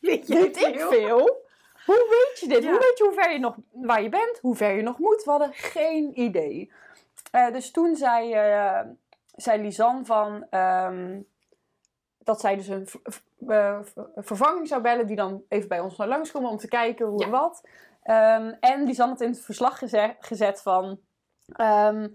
Weet weet ik veel. Hoe weet je dit? Ja. Hoe weet je hoe ver je nog, waar je bent? Hoe ver je nog moet? We hadden geen idee. Eh, dus toen zei, eh zei Lisanne van... ehm, dat zij dus een eh, vervanging zou bellen... die dan even bij ons naar langskomen om te kijken hoe Ja. en wat. Ehm, en Lisanne had in het verslag geze- gezet van... ehm,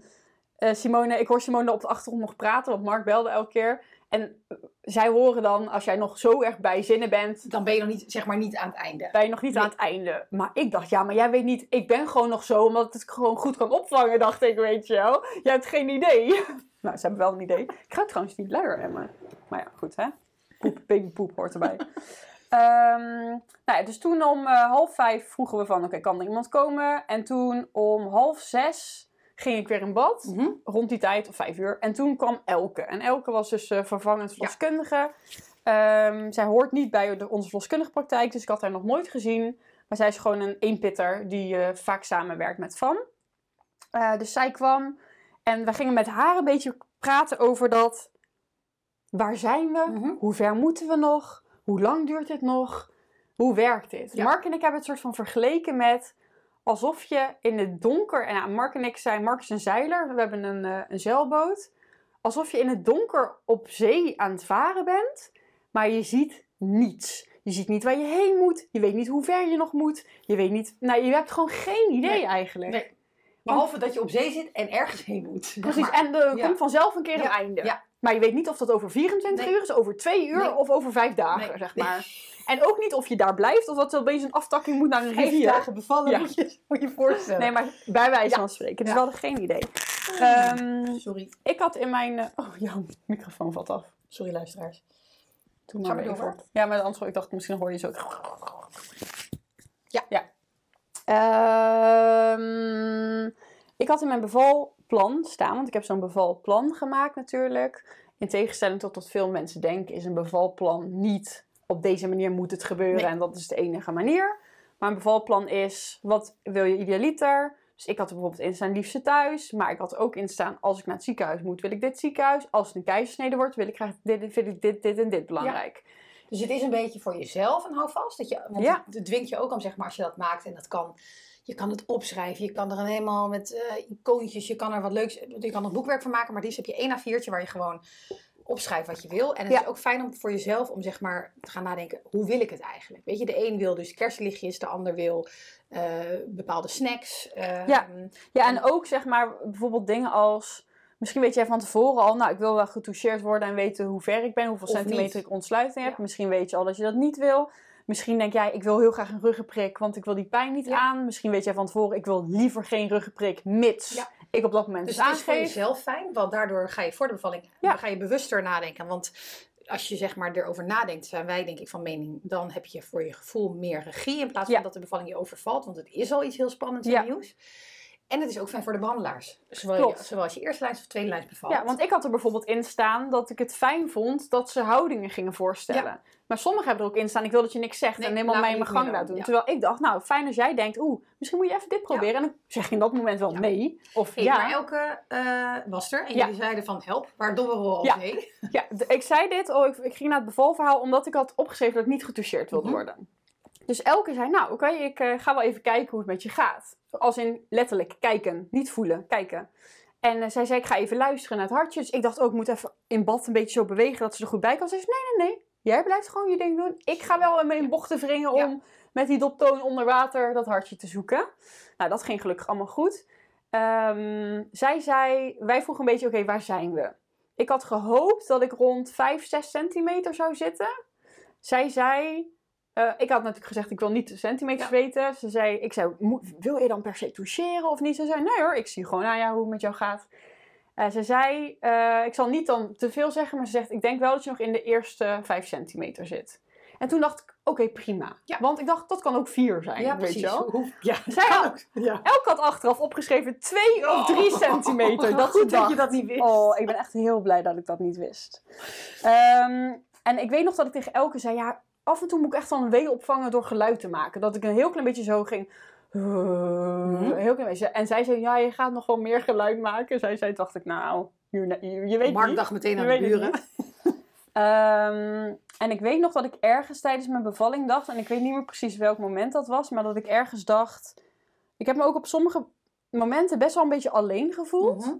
eh, Simone, ik hoor Simone op de achtergrond nog praten, want Mark belde elke keer. En eh, zij horen dan, als jij nog zo erg bij zinnen bent, Dan ben je nog niet, zeg maar, niet aan het einde. ben je nog niet Nee. aan het einde. Maar ik dacht, ja, maar jij weet niet, ik ben gewoon nog zo, omdat het gewoon goed kan opvangen, dacht ik, weet je wel. Jij hebt geen idee. <laughs> nou, ze hebben wel een idee. Ik ga trouwens niet luier hebben. Maar ja, goed hè. Poep, babypoep hoort erbij. <laughs> Ehm, nou ja, dus toen om eh, half vijf vroegen we van, oké, kan er iemand komen? En toen om half zes ging ik weer in bad Mhm. rond die tijd, of vijf uur. En toen kwam Elke. En Elke was dus eh, vervangend verloskundige. Ehm, zij hoort niet bij de, onze verloskundige praktijk, dus ik had haar nog nooit gezien. Maar zij is gewoon een eenpitter die eh, vaak samenwerkt met. Eh, dus zij kwam en we gingen met haar een beetje praten over dat. Waar zijn we? Mhm. Hoe ver moeten we nog? Hoe lang duurt dit nog? Hoe werkt dit? Ja. Mark en ik hebben het soort van vergeleken met alsof je in het donker. En ja, Mark en ik zijn, Mark is een zeiler, we hebben een, eh, een zeilboot. Alsof je in het donker op zee aan het varen bent, maar je ziet niets. Je ziet niet waar je heen moet. Je weet niet hoe ver je nog moet. Je weet niet. Nou, je hebt gewoon geen idee Nee. eigenlijk. Nee. Behalve dat je op zee zit en ergens heen moet. Precies, en er Ja. komt vanzelf een keer een Ja, einde. ja. Maar je weet niet of dat over 24 Nee. uur is, over 2 uur Nee. of over 5 dagen, Nee. zeg maar. En ook niet of je daar blijft of dat opeens een aftakking moet naar een Vijf rivier. dagen bevallen, Ja. moet, je, moet je voorstellen. Nee, maar bij wijze Ja. van spreken. Dus Ja. we hadden geen idee. Ehm, Sorry, ik had in mijn... eh, oh, jouw microfoon valt af. sorry luisteraars. Doe Ga maar maar door. Ja, maar anders ik dacht misschien hoor je zo. Ja. ja. Ehm, ik had in mijn bevalplan staan, want ik heb zo'n bevalplan gemaakt natuurlijk. In tegenstelling tot wat veel mensen denken, is een bevalplan niet op deze manier moet het gebeuren Nee. en dat is de enige manier. Maar een bevalplan is, wat wil je idealiter? Dus ik had er bijvoorbeeld in staan liefste thuis, maar ik had er ook in staan als ik naar het ziekenhuis moet, wil ik dit ziekenhuis. Als het een keizersnede wordt, wil ik graag dit, vind ik dit, dit en dit belangrijk. Dus het is een beetje voor jezelf een houvast. Dat je, want Ja. het dwingt je ook om, zeg maar, als je dat maakt en dat kan. Je kan het opschrijven, je kan er een helemaal met eh, icoontjes, je kan er wat leuks, je kan er boekwerk van maken, maar dit heb je één A4'tje waar je gewoon opschrijft wat je wil. En het Ja. is ook fijn om voor jezelf om zeg maar te gaan nadenken, hoe wil ik het eigenlijk? Weet je, de een wil dus kerstlichtjes, de ander wil eh, bepaalde snacks. eh, Ja. Ja, en ook zeg maar bijvoorbeeld dingen als... Misschien weet jij van tevoren al, nou, ik wil wel getoucheerd worden en weten hoe ver ik ben, hoeveel Of centimeter niet. ik ontsluiting heb. Ja. Misschien weet je al dat je dat niet wil. Misschien denk jij, ik wil heel graag een ruggenprik, want ik wil die pijn niet Ja. aan. Misschien weet jij van tevoren, ik wil liever geen ruggenprik, mits Ja. ik op dat moment Dus het het is voor jezelf fijn, want daardoor ga je voor de bevalling Ja. ga je bewuster nadenken. Want als je zeg maar erover nadenkt, zijn wij denk ik van mening, dan heb je voor je gevoel meer regie in plaats van dat de bevalling je overvalt. Want het is al iets heel spannends en nieuws. En het is ook fijn voor de behandelaars. Zowel, je, zowel als je eerste lijns of tweede lijns bevalt. Ja, want ik had er bijvoorbeeld in staan dat ik het fijn vond dat ze houdingen gingen voorstellen. Maar sommigen hebben er ook in staan, ik wil dat je niks zegt Nee, en helemaal mij in mijn gang laat doen. Terwijl ik dacht, nou fijn als jij denkt, oeh, misschien moet je even dit proberen. En dan zeg je in dat moment wel Ja. nee. Of Hey, ja. Maar Elke eh, was er en Ja. jullie zeiden van help, waar dobberen we al Ja. mee? Ja, ik zei dit, oh, ik, ik ging naar het bevalverhaal omdat ik had opgeschreven dat ik niet getoucheerd wilde Mhm. worden. Dus Elke zei, nou oké, ik eh, ga wel even kijken hoe het met je gaat. Als in letterlijk kijken, niet voelen, kijken. En eh, zij zei, ik ga even luisteren naar het hartje. Dus ik dacht ook, ik moet even in bad een beetje zo bewegen dat ze er goed bij kan. Ze zei, nee, nee, nee, jij blijft gewoon je ding doen. Ik ga wel in bochten wringen Ja. om met die doptoon onder water dat hartje te zoeken. Nou, dat ging gelukkig allemaal goed. Ehm, zij zei, wij vroegen een beetje, oké, waar zijn we? Ik had gehoopt dat ik rond 5, 6 centimeter zou zitten. Zij zei, eh, ik had natuurlijk gezegd, ik wil niet de centimeters Ja. weten. Ze zei, ik zei, "Moet- wil je dan per se toucheren of niet? Ze zei, nee hoor, ik zie gewoon aan jou hoe het met jou gaat. Eh, ze zei, eh, ik zal niet dan te veel zeggen, maar ze zegt, ik denk wel dat je nog in de eerste 5 centimeter zit. En toen dacht ik, oké, prima. Ja. Want ik dacht, dat kan ook 4 zijn, Ja, weet precies. je wel. Hoe- Ja, Zij had- ook. Ja. Elk had achteraf opgeschreven 2 of 3 centimeter. Dat Goed dat je dat niet wist. Oh, ik ben echt heel blij dat ik dat niet wist. Ehm, en ik weet nog dat ik tegen Elke zei, ja, af en toe moet ik echt wel een wee opvangen door geluid te maken. Dat ik een heel klein beetje zo ging. Een heel klein beetje. En zij zei, ja, je gaat nog wel meer geluid maken. Zij zei, dacht ik, nou, je, je, je weet Mark niet. dacht meteen Je aan de buren. <laughs> Ehm, en ik weet nog dat ik ergens tijdens mijn bevalling dacht, en ik weet niet meer precies welk moment dat was, maar dat ik ergens dacht. Ik heb me ook op sommige momenten best wel een beetje alleen gevoeld. Mhm.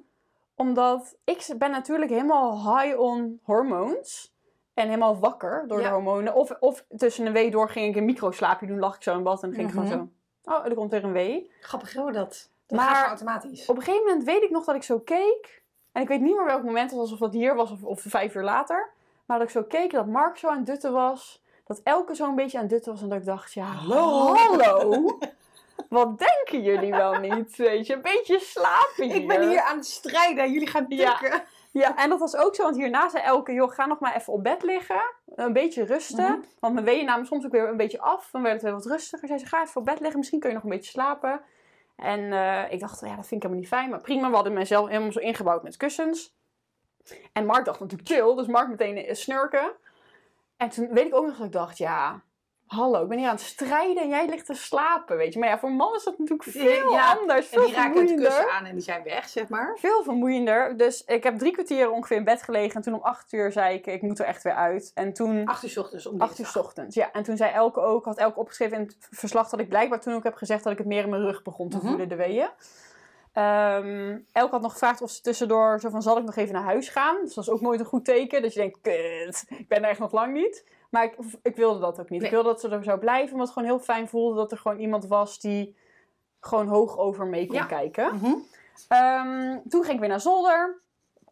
Omdat ik ben natuurlijk helemaal high on hormones. En helemaal wakker door Ja. de hormonen. Of, of tussen een wee door ging ik een microslaapje doen, lag ik zo in bad en dan ging ik Mhm. gewoon zo. Oh, er komt weer een wee. Grappig hoor, dat. Dat Maar- gaat gewoon automatisch. Op een gegeven moment weet ik nog dat ik zo keek. En ik weet niet meer welk moment het was, of dat hier was of, of vijf uur later. Maar dat ik zo keek, dat Mark zo aan het dutten was. Dat Elke zo een beetje aan het dutten was. En dat ik dacht, ja, Hallo. hallo. <laughs> Wat denken jullie wel niet? Weet je, een beetje slapen hier. Ik ben hier aan het strijden, jullie gaan Ja. Ja, en dat was ook zo, want hierna zei Elke, joh, ga nog maar even op bed liggen. Een beetje rusten. Mhm. Want mijn weeën namen soms ook weer een beetje af. Dan werd het weer wat rustiger. Zei, ga even op bed liggen, misschien kun je nog een beetje slapen. En eh, ik dacht, ja, dat vind ik helemaal niet fijn. Maar prima, we hadden mezelf helemaal zo ingebouwd met kussens. En Mark dacht natuurlijk chill, dus Mark meteen eh, snurken. En toen weet ik ook nog dat ik dacht, ja, hallo, ik ben hier aan het strijden en jij ligt te slapen, weet je. Maar ja, voor een man is dat natuurlijk veel Ja, anders, En veel die raken het kussen aan en die zijn weg, zeg maar. Veel vermoeiender. Dus ik heb drie kwartier ongeveer in bed gelegen. En toen om acht uur zei ik, ik moet er echt weer uit. En toen... Acht uur 's ochtends om Acht uur ochtends, ja. En toen zei Elke ook, had Elke opgeschreven in het verslag dat ik blijkbaar toen ook heb gezegd dat ik het meer in mijn rug begon te Mhm. voelen, de weeën. Ehm, Elke had nog gevraagd of ze tussendoor zo van, zal ik nog even naar huis gaan? Dus dat is ook nooit een goed teken. Dat je denkt, kut, ik ben er echt nog lang niet. Maar ik, ik wilde dat ook niet. Nee. Ik wilde dat ze er zou blijven, omdat het gewoon heel fijn voelde dat er gewoon iemand was die gewoon hoog over mee kon Ja. kijken. Mhm. Ehm, toen ging ik weer naar zolder.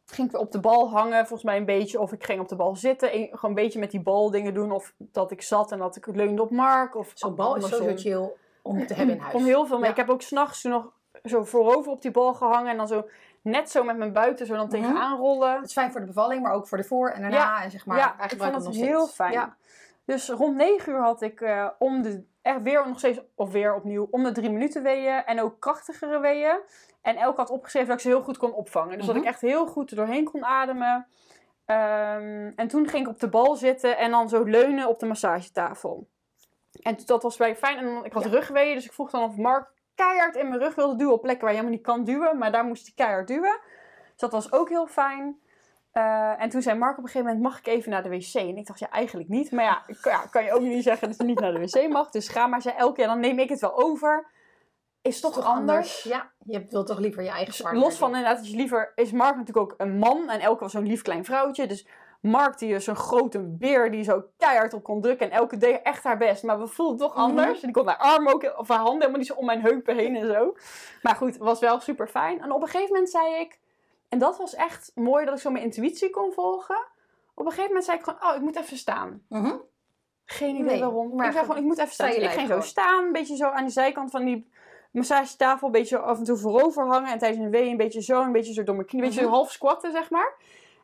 Ging ik weer op de bal hangen, volgens mij een beetje. Of ik ging op de bal zitten. En gewoon een beetje met die bal dingen doen. Of dat ik zat en dat ik leunde op Mark. Of Zo'n bal is sowieso chill om te hebben in <clears throat> huis. Kom heel veel mee. Ja. Ik heb ook s'nachts nog zo voorover op die bal gehangen. En dan zo net zo met mijn buiten zo dan Mhm. tegenaan rollen. Het is fijn voor de bevalling, maar ook voor de voor en daarna. Ja. En zeg maar, ja, ik vond het nog heel steeds. fijn. Ja. Dus rond 9 uur had ik eh, om de, echt weer nog steeds, of weer opnieuw, om de drie minuten weeën. En ook krachtigere weeën. En elk had opgeschreven dat ik ze heel goed kon opvangen. Dus dat Mhm. ik echt heel goed er doorheen kon ademen. Ehm, en toen ging ik op de bal zitten en dan zo leunen op de massagetafel. En dat was bij fijn. En ik had Ja. rugweeën, dus ik vroeg dan of Mark keihard in mijn rug wilde duwen op plekken waar je helemaal niet kan duwen. Maar daar moest hij keihard duwen. Dus dat was ook heel fijn. Eh, en toen zei Mark op een gegeven moment, mag ik even naar de wc? En ik dacht, ja, eigenlijk niet. Maar ja, kan je ook niet zeggen dat je niet naar de wc mag. Dus ga maar. Zei elke keer, dan neem ik het wel over. Is toch, Toch anders. Ja, je wilt toch liever je eigen partner. Los van inderdaad, je liever... Is Mark natuurlijk ook een man. En Elke was zo'n lief klein vrouwtje. Dus Mark die is zo'n grote beer die zo keihard op kon drukken. En Elke deed echt haar best. Maar we voelden het toch Mhm. anders. En die kon haar armen ook, of haar handen helemaal niet zo om mijn heupen heen en zo. Maar goed, was wel super fijn. En op een gegeven moment zei ik... En dat was echt mooi dat ik zo mijn intuïtie kon volgen. Op een gegeven moment zei ik gewoon, oh, ik moet even staan. Mhm. Geen idee Nee, waarom. maar ik zei gewoon, ik moet even staan. Dus ik ging zo staan, een beetje zo aan de zijkant van die massagetafel. Een beetje af en toe voorover hangen. En tijdens een wee een beetje zo, een beetje zo door mijn knie. Een beetje Mhm. half squatten, zeg maar.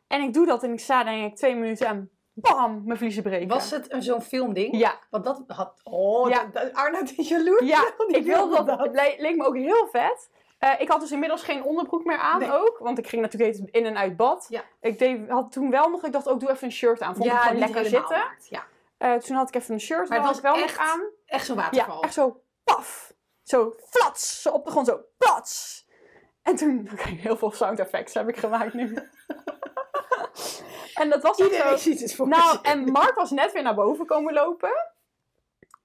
En ik doe dat en ik sta denk ik twee minuten en bam, mijn vliezen breken. Was het een- zo'n filmding? Ja, Want dat had... Oh, Ja. Arnoud <laughs> is jaloers. ja <laughs> Die ik wilde dat. Het le- leek me ook heel vet. Eh, ik had dus inmiddels geen onderbroek meer aan Nee. ook. Want ik ging natuurlijk in en uit bad. Ja. Ik deed, had toen wel nog, ik dacht ook doe even een shirt aan. Vond ik ja, gewoon niet lekker zitten. Ja. Eh, toen had ik even een shirt, Maar het ik was wel echt nog aan. Echt zo'n waterval. Ja, echt zo paf. Zo flats. Zo op de grond zo plats. En toen, <laughs> oké, heel veel sound effects heb ik gemaakt nu. En dat was Iedereen zo. ziet het voor Nou, en Mark was net weer naar boven komen lopen.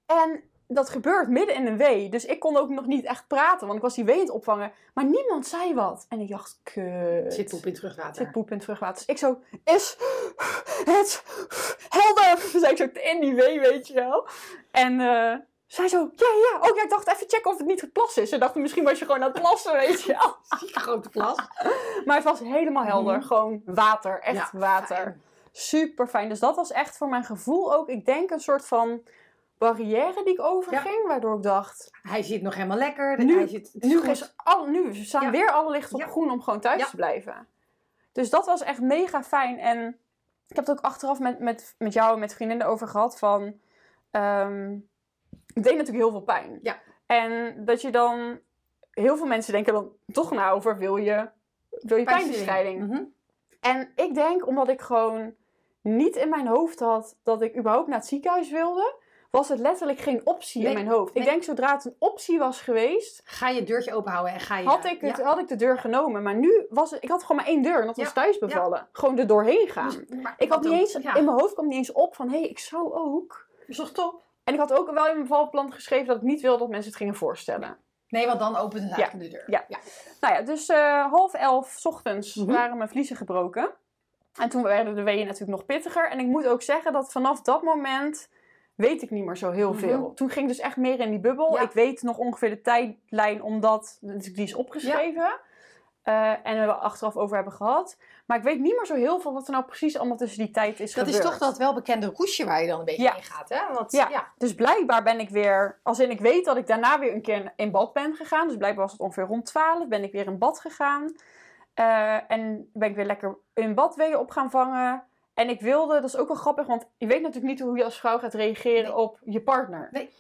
En dat gebeurt midden in een wee. Dus ik kon ook nog niet echt praten, want ik was die wee aan het opvangen. Maar niemand zei wat. En ik dacht, kut. Zit poep in terugwater. Zit poep in het terugwater. Dus ik zo, is het helder? Zei ik zo in die wee, weet je wel. En eh, zij zo, ja, ja. Oh ja, ik dacht even checken of het niet geplas is. Ze dachten, misschien was je gewoon aan het plassen, weet je wel. <laughs> Grote klas. Maar het was helemaal helder. Mhm. Gewoon water, echt Ja, water. fijn. Super fijn. Dus dat was echt voor mijn gevoel ook, ik denk, een soort van barrière die ik overging. Waardoor ik dacht, Hij zit nog helemaal lekker. Nu- hij zit, nu, goed. is al, nu staan Ja. weer alle lichten op groen om gewoon thuis te blijven. Dus dat was echt mega fijn. En ik heb het ook achteraf met, met, met jou en met vriendinnen over gehad van... ehm het deed natuurlijk heel veel pijn. Ja. En dat je dan... Heel veel mensen denken dan toch na over wil je, wil je pijnbestrijding. Mhm. En ik denk, omdat ik gewoon niet in mijn hoofd had dat ik überhaupt naar het ziekenhuis wilde, was het letterlijk geen optie Nee, in mijn hoofd. nee. Ik denk, zodra het een optie was geweest, Ga je deurtje openhouden en ga je... had ik, het, Ja. had ik de deur genomen. Maar nu was het, ik had gewoon maar één deur en dat was thuis bevallen. Gewoon er doorheen gaan. Dus- maar ik had niet eens, in mijn hoofd kwam niet eens op van, hé, hey, ik zou ook. is toch top? En ik had ook wel in mijn bevalplan geschreven dat ik niet wilde dat mensen het gingen voorstellen. Nee, want dan opent het eigenlijk de deur. Ja. Nou ja, dus eh, half elf ochtends Mhm. waren mijn vliezen gebroken. En toen werden de weeën natuurlijk nog pittiger. En ik moet ook zeggen dat vanaf dat moment weet ik niet meer zo heel Mhm. veel. Toen ging ik dus echt meer in die bubbel. Ja. Ik weet nog ongeveer de tijdlijn, omdat natuurlijk die is opgeschreven. Eh, en we er achteraf over hebben gehad. Maar ik weet niet meer zo heel veel wat er nou precies allemaal tussen die tijd is Dat gebeurd. is toch dat welbekende roesje waar je dan een beetje Ja. in gaat, hè? Want, Ja. ja. Dus blijkbaar ben ik weer, als in ik weet dat ik daarna weer een keer in bad ben gegaan. Dus blijkbaar was het ongeveer rond 12, ben ik weer in bad gegaan. Eh, en ben ik weer lekker in bad weeën op gaan vangen. En ik wilde, dat is ook wel grappig, want je weet natuurlijk niet hoe je als vrouw gaat reageren Nee. op je partner. Nee.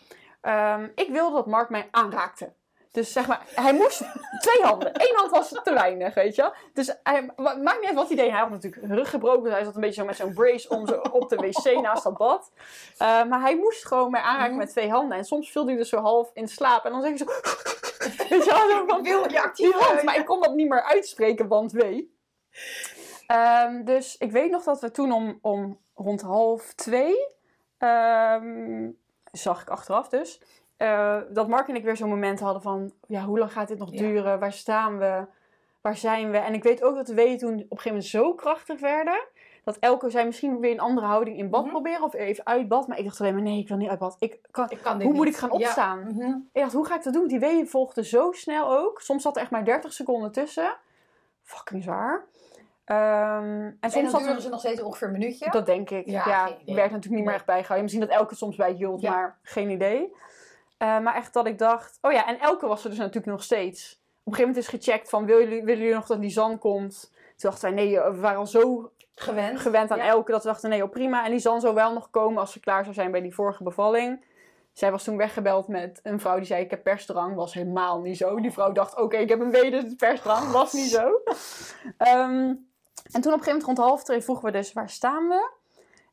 Ehm, ik wilde dat Mark mij aanraakte. Dus zeg maar, hij moest twee handen. <laughs> Eén hand was te weinig, weet je. Dus hij, ma- maakt niet uit wat hij deed. Hij had natuurlijk rug gebroken. Dus hij zat een beetje zo met zo'n brace om zo op de wc <laughs> naast dat bad. Uh, maar hij moest gewoon mij aanraken Mhm. met twee handen. En soms viel hij dus zo half in slaap. En dan zeg je zo... <laughs> Weet je wel, zo van... Wil je actief hand, maar ik kon dat niet meer uitspreken, want wee. Ehm, dus ik weet nog dat we toen om, om rond half twee... ehm, zag ik achteraf dus... eh, dat Mark en ik weer zo'n moment hadden van... Ja, hoe lang gaat dit nog Ja. duren? Waar staan we? Waar zijn we? En ik weet ook dat de weeën toen op een gegeven moment zo krachtig werden... Dat elke zei misschien weer een andere houding in bad Mhm. proberen. Of even uit bad. Maar ik dacht alleen maar nee, ik wil niet uit bad. Ik kan, Ik kan hoe moet ik gaan Ja. opstaan? Mhm. ik dacht, hoe ga ik dat doen? Die weeën volgden zo snel ook. Soms zat er echt maar 30 seconden tussen. Fucking zwaar. Ehm, en soms duren er... ze nog steeds ongeveer een minuutje. Dat denk ik. Ja, Ja, werd natuurlijk niet meer echt bijgehouden. Misschien dat Elke soms bij hield, Ja. maar geen idee. Eh, maar echt dat ik dacht... Oh ja, en Elke was er dus natuurlijk nog steeds. Op een gegeven moment is gecheckt van... Willen jullie, willen jullie nog dat zand komt? Toen dachten wij, nee, we waren al zo Gewend. gewend aan Ja. Elke dat we dachten, nee, oh, prima. En die zal zo wel nog komen als ze klaar zou zijn bij die vorige bevalling. Zij was toen weggebeld met een vrouw die zei, ik heb persdrang. Was helemaal niet zo. Die vrouw dacht, oké, ik heb een is persdrang. Was niet zo. <laughs> Ehm, en toen op een gegeven moment rond half twee vroegen we dus, waar staan we?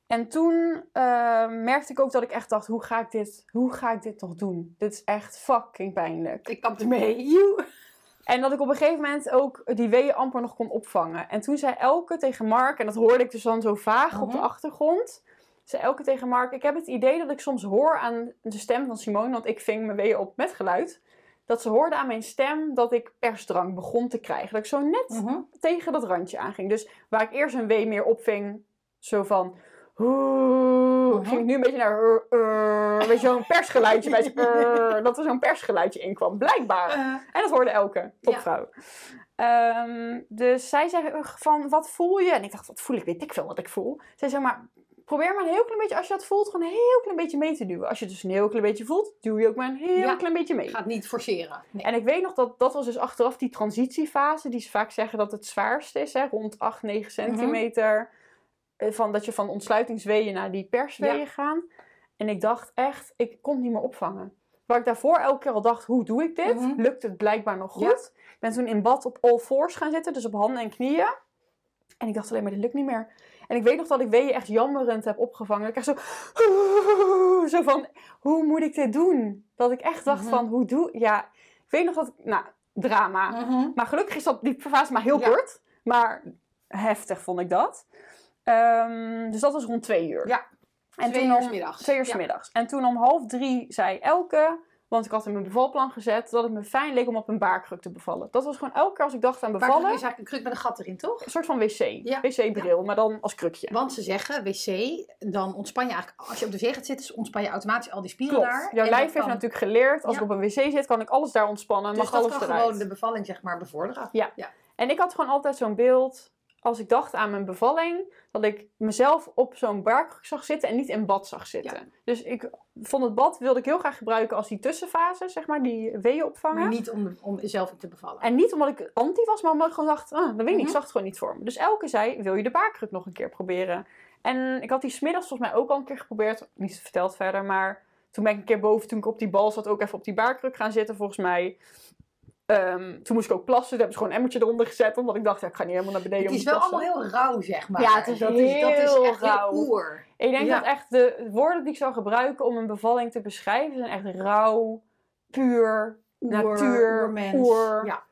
En toen eh, merkte ik ook dat ik echt dacht, hoe ga ik dit, hoe ga ik dit nog doen? Dit is echt fucking pijnlijk. Ik kap ermee. Joe. En dat ik op een gegeven moment ook die weeën amper nog kon opvangen. En toen zei Elke tegen Mark, en dat hoorde ik dus dan zo vaag op de Mhm. achtergrond. Zei Elke tegen Mark, ik heb het idee dat ik soms hoor aan de stem van Simone, want ik ving mijn weeën op met geluid. Dat ze hoorde aan mijn stem dat ik persdrang begon te krijgen. Dat ik zo net Mhm. tegen dat randje aanging. Dus waar ik eerst een wee meer opving, zo van... Oeh, Mhm. ging ik nu een beetje naar... uh, uh, weet je, zo'n persgeluidje bij. uh, dat er zo'n persgeluidje in kwam, blijkbaar. Eh, En dat hoorde Elke, topvrouw. Ehm, dus zij zei van, wat voel je? En ik dacht, wat voel ik? Weet ik veel wat ik voel. Zij zei, maar probeer maar een heel klein beetje, als je dat voelt, gewoon een heel klein beetje mee te duwen. Als je het dus een heel klein beetje voelt, duw je ook maar een heel Ja. klein beetje mee. gaat niet forceren. Nee. En ik weet nog dat dat was dus achteraf die transitiefase, die ze vaak zeggen dat het zwaarste is, hè, rond 8, 9 centimeter. eh, van, dat je van ontsluitingsweeën naar die persweeën gaan. En ik dacht echt, ik kon het niet meer opvangen. Waar ik daarvoor elke keer al dacht, hoe doe ik dit? Mhm. Lukt het blijkbaar nog goed. Ja. Ik ben toen in bad op all fours gaan zitten, dus op handen en knieën. En ik dacht alleen maar, dit lukt niet meer. En ik weet nog dat ik weeën echt jammerend heb opgevangen. Ik echt zo, <laughs> zo van, hoe moet ik dit doen? Dat ik echt dacht Mhm. van, hoe doe... Ja, ik weet nog dat ik, nou, drama. Mhm. Maar gelukkig is dat, die fase maar heel Ja. kort. Maar heftig vond ik dat. Ehm, dus dat was rond twee uur. Ja. En Twee toen uur om, middags. Twee uur 's Ja. middags. En toen om half drie zei Elke, want ik had in mijn bevalplan gezet, dat het me fijn leek om op een baarkruk te bevallen. Dat was gewoon elke keer als ik dacht aan bevallen, het is eigenlijk een kruk met een gat erin, toch? een soort van wc. Ja. Wc-bril, maar dan als krukje. Want ze zeggen, wc, dan ontspan je eigenlijk... Als je op de wc gaat zitten, ontspan je automatisch al die spieren Klopt. daar. Jouw En lijf heeft kan- natuurlijk geleerd, als Ja. ik op een wc zit, kan ik alles daar ontspannen. Dus mag dat alles kan eruit. gewoon de bevalling zeg maar bevorderen. En ik had gewoon altijd zo'n beeld, als ik dacht aan mijn bevalling, dat ik mezelf op zo'n baarkruk zag zitten en niet in bad zag zitten. Dus ik vond het bad wilde ik heel graag gebruiken als die tussenfase, zeg maar, die weeën opvangen. Maar niet om, om zelf te bevallen. En niet omdat ik anti was, maar omdat ik gewoon dacht, ah, dat weet ik niet, ik Mhm. zag het gewoon niet voor me. Dus Elke zei, wil je de baarkruk nog een keer proberen? En ik had die smiddags volgens mij ook al een keer geprobeerd, niet verteld verder, maar toen ben ik een keer boven, toen ik op die bal zat, ook even op die baarkruk gaan zitten, volgens mij. Ehm, toen moest ik ook plassen, toen hebben ze gewoon een emmertje eronder gezet, omdat ik dacht, ja, ik ga niet helemaal naar beneden Het om is wel plassen. allemaal heel rauw, zeg maar. Ja, het is dat is, dat is heel echt rauw. heel oer. Ik denk Ja. dat echt de woorden die ik zou gebruiken om een bevalling te beschrijven, zijn echt rauw, puur, Oer, natuur, oermens. oer. Ja.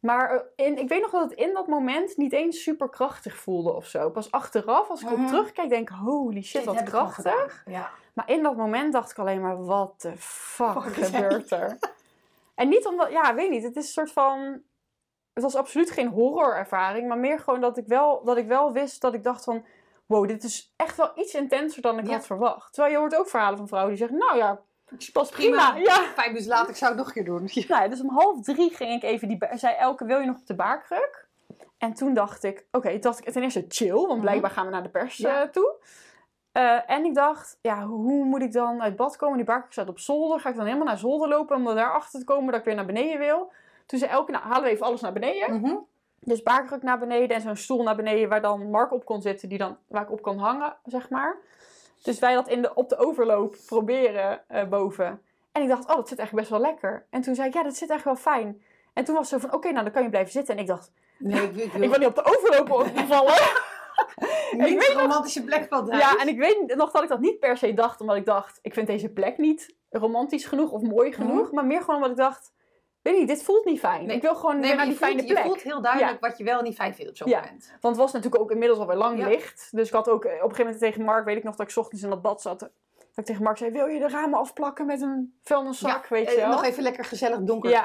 Maar eh, in, ik weet nog dat het in dat moment niet eens super krachtig voelde of zo. Pas achteraf, als ik Mhm. op terugkijk, denk ik, holy shit, wat heb krachtig. Ja. Maar in dat moment dacht ik alleen maar, wat de fuck gebeurt er? En niet omdat, ja, weet niet, het is een soort van... Het was absoluut geen horrorervaring, maar meer gewoon dat ik wel, dat ik wel wist dat ik dacht van... Wow, dit is echt wel iets intenser dan ik Ja. had verwacht. Terwijl je hoort ook verhalen van vrouwen die zeggen, nou ja, pas Prima. prima. Ja. Vijf minuten later, ik zou het nog een keer doen. <laughs> Nou, ja, dus om half drie ging ik even die... Zei Elke, wil je nog op de baarkruk? En toen dacht ik, oké, dacht ik ten eerste chill, want blijkbaar gaan we naar de pers Ja. eh, toe. Eh, en ik dacht, ja, hoe moet ik dan uit bad komen? Die baarkruk staat op zolder. Ga ik dan helemaal naar zolder lopen om daar achter te komen dat ik weer naar beneden wil? Toen zei Elke, nou, halen we even alles naar beneden. Mhm. Dus baarkruk naar beneden en zo'n stoel naar beneden waar dan Mark op kon zitten, die dan, waar ik op kan hangen, zeg maar. Dus wij dat in de, op de overloop proberen eh, boven. En ik dacht, oh, dat zit echt best wel lekker. En toen zei ik, ja, dat zit echt wel fijn. En toen was zo van, oké, nou, dan kan je blijven zitten. En ik dacht, Nee, ik, ik wil <laughs> ik wil niet op de overloop vallen. <laughs> <laughs> niet ik weet nog- romantische plek van ja, en ik weet nog dat ik dat niet per se dacht, omdat ik dacht, ik vind deze plek niet romantisch genoeg of mooi genoeg. Maar meer gewoon omdat ik dacht, weet niet, dit voelt niet fijn. Nee. Ik wil gewoon Nee, naar je die voelt, fijne plek. je voelt heel duidelijk wat je wel niet fijn vindt op zo'n Ja. moment. Want het was natuurlijk ook inmiddels alweer lang Ja. licht. Dus ik had ook eh, op een gegeven moment tegen Mark, weet ik nog dat ik 's ochtends in dat bad zat. Dat ik tegen Mark zei, wil je de ramen afplakken met een vuilniszak, weet je eh, wel. nog even lekker gezellig donker Ja.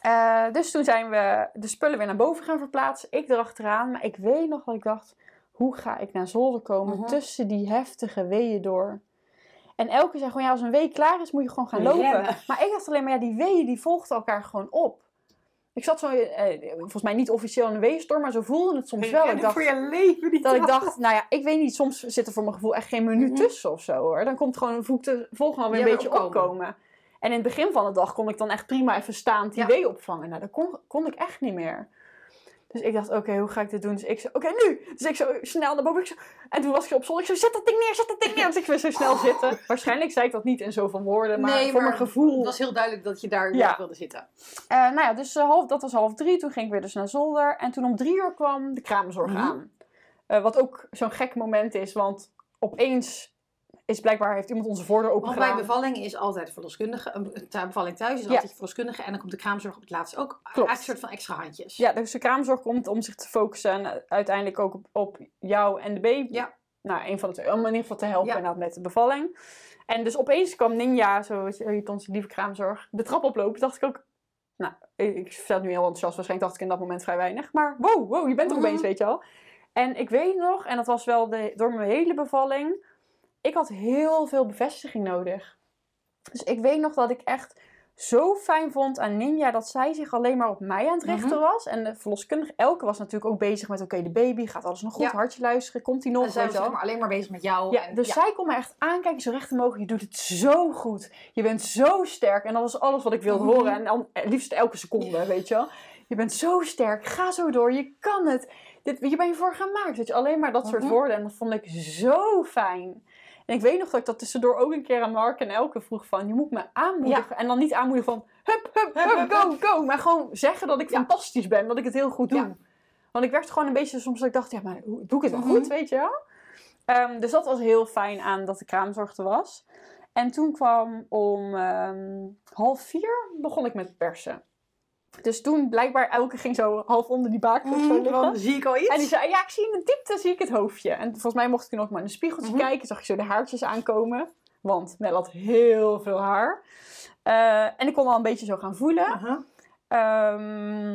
Eh, dus toen zijn we de spullen weer naar boven gaan verplaatsen. Ik erachteraan. Maar ik weet nog dat ik dacht, hoe ga ik naar zolder komen Mhm. tussen die heftige weeën door? En elke zei gewoon, ja, als een wee klaar is, moet je gewoon gaan lopen. Rennen. Maar ik dacht alleen maar, ja, die weeën die volgden elkaar gewoon op. Ik zat zo, eh, volgens mij niet officieel in een weeënstorm, maar zo voelde het soms wel. Ik dacht, voor je leven niet dat ik dacht, nou ja, ik weet niet, soms zit er voor mijn gevoel echt geen minuut Mhm. tussen of zo hoor. Dan komt gewoon, voelt de volgende alweer Ja, een weer beetje opkomen. opkomen. En in het begin van de dag kon ik dan echt prima even staan die Ja. wee opvangen. Nou, dat kon, kon ik echt niet meer. Dus ik dacht, oké, hoe ga ik dit doen? Dus ik zei, oké, nu! Dus ik zo snel naar boven. Ik zo, en toen was ik op zolder. Ik zo, zet dat ding neer, zet dat ding neer. Dus ik weer zo snel zitten. <laughs> Waarschijnlijk zei ik dat niet in zoveel woorden, maar nee, voor maar mijn gevoel. Het was heel duidelijk dat je daar Ja. wilde zitten. Eh, nou ja, dus eh, half, dat was half drie. Toen ging ik weer dus naar zolder. En toen om drie uur kwam de kraamzorg Mhm. aan. Eh, wat ook zo'n gek moment is, want opeens is blijkbaar heeft iemand onze voordeur open Want bij gedaan. bevalling is altijd verloskundige, een bevalling thuis is Ja. altijd verloskundige en dan komt de kraamzorg op het laatst ook. Eigenlijk een soort van extra handjes. Ja, dus de kraamzorg komt om zich te focussen en uiteindelijk ook op, op jou en de baby. Ja. Nou, een van de twee. Om in ieder geval te helpen Ja. inderdaad met de bevalling. En dus opeens kwam Ninja, zo heet onze lieve kraamzorg, de trap oplopen. Dacht ik ook, nou, ik vertel het nu heel enthousiast. Waarschijnlijk dacht ik in dat moment vrij weinig. Maar wow, wow, je bent er Mhm. opeens, weet je wel. En ik weet nog, en dat was wel de, door mijn hele bevalling, ik had heel veel bevestiging nodig. Dus ik weet nog dat ik echt zo fijn vond aan Ninja dat zij zich alleen maar op mij aan het richten was. En de verloskundige Elke was natuurlijk ook bezig met: oké, de baby, gaat alles nog goed? Ja. Hartje luisteren, komt hij nog? En zij weet was je maar alleen maar bezig met jou. Ja, en, dus zij kon me echt aankijken, zo recht omhoog. Je doet het zo goed. Je bent zo sterk. En dat was alles wat ik wilde Mhm. horen. En dan, eh, liefst elke seconde, weet je wel. Je bent zo sterk. Ga zo door. Je kan het. dit, hier ben je voor gemaakt. Dat je alleen maar dat soort Mhm. woorden. En dat vond ik zo fijn. En ik weet nog dat ik dat tussendoor ook een keer aan Mark en Elke vroeg van... Je moet me aanmoedigen. En dan niet aanmoedigen van... Hup, hup, Hup, go, go. Maar gewoon zeggen dat ik Ja. fantastisch ben. Dat ik het heel goed doe. Ja. Want ik werd gewoon een beetje soms dat ik dacht... Ja, maar hoe- doe ik het wel Mhm. goed, weet je wel? Ehm, dus dat was heel fijn aan dat de kraamzorg er was. En toen kwam om ehm, half vier begon ik met persen. Dus toen blijkbaar Elke ging zo half onder die baarkruk zo liggen. Dan zie ik al iets. En die zei, ja, ik zie in de diepte zie ik het hoofdje. En volgens mij mocht ik toen ook maar in een spiegeltje Mhm. kijken. Zag je zo de haartjes aankomen. Want Mel had heel veel haar. Eh, en ik kon al een beetje zo gaan voelen. Ehm,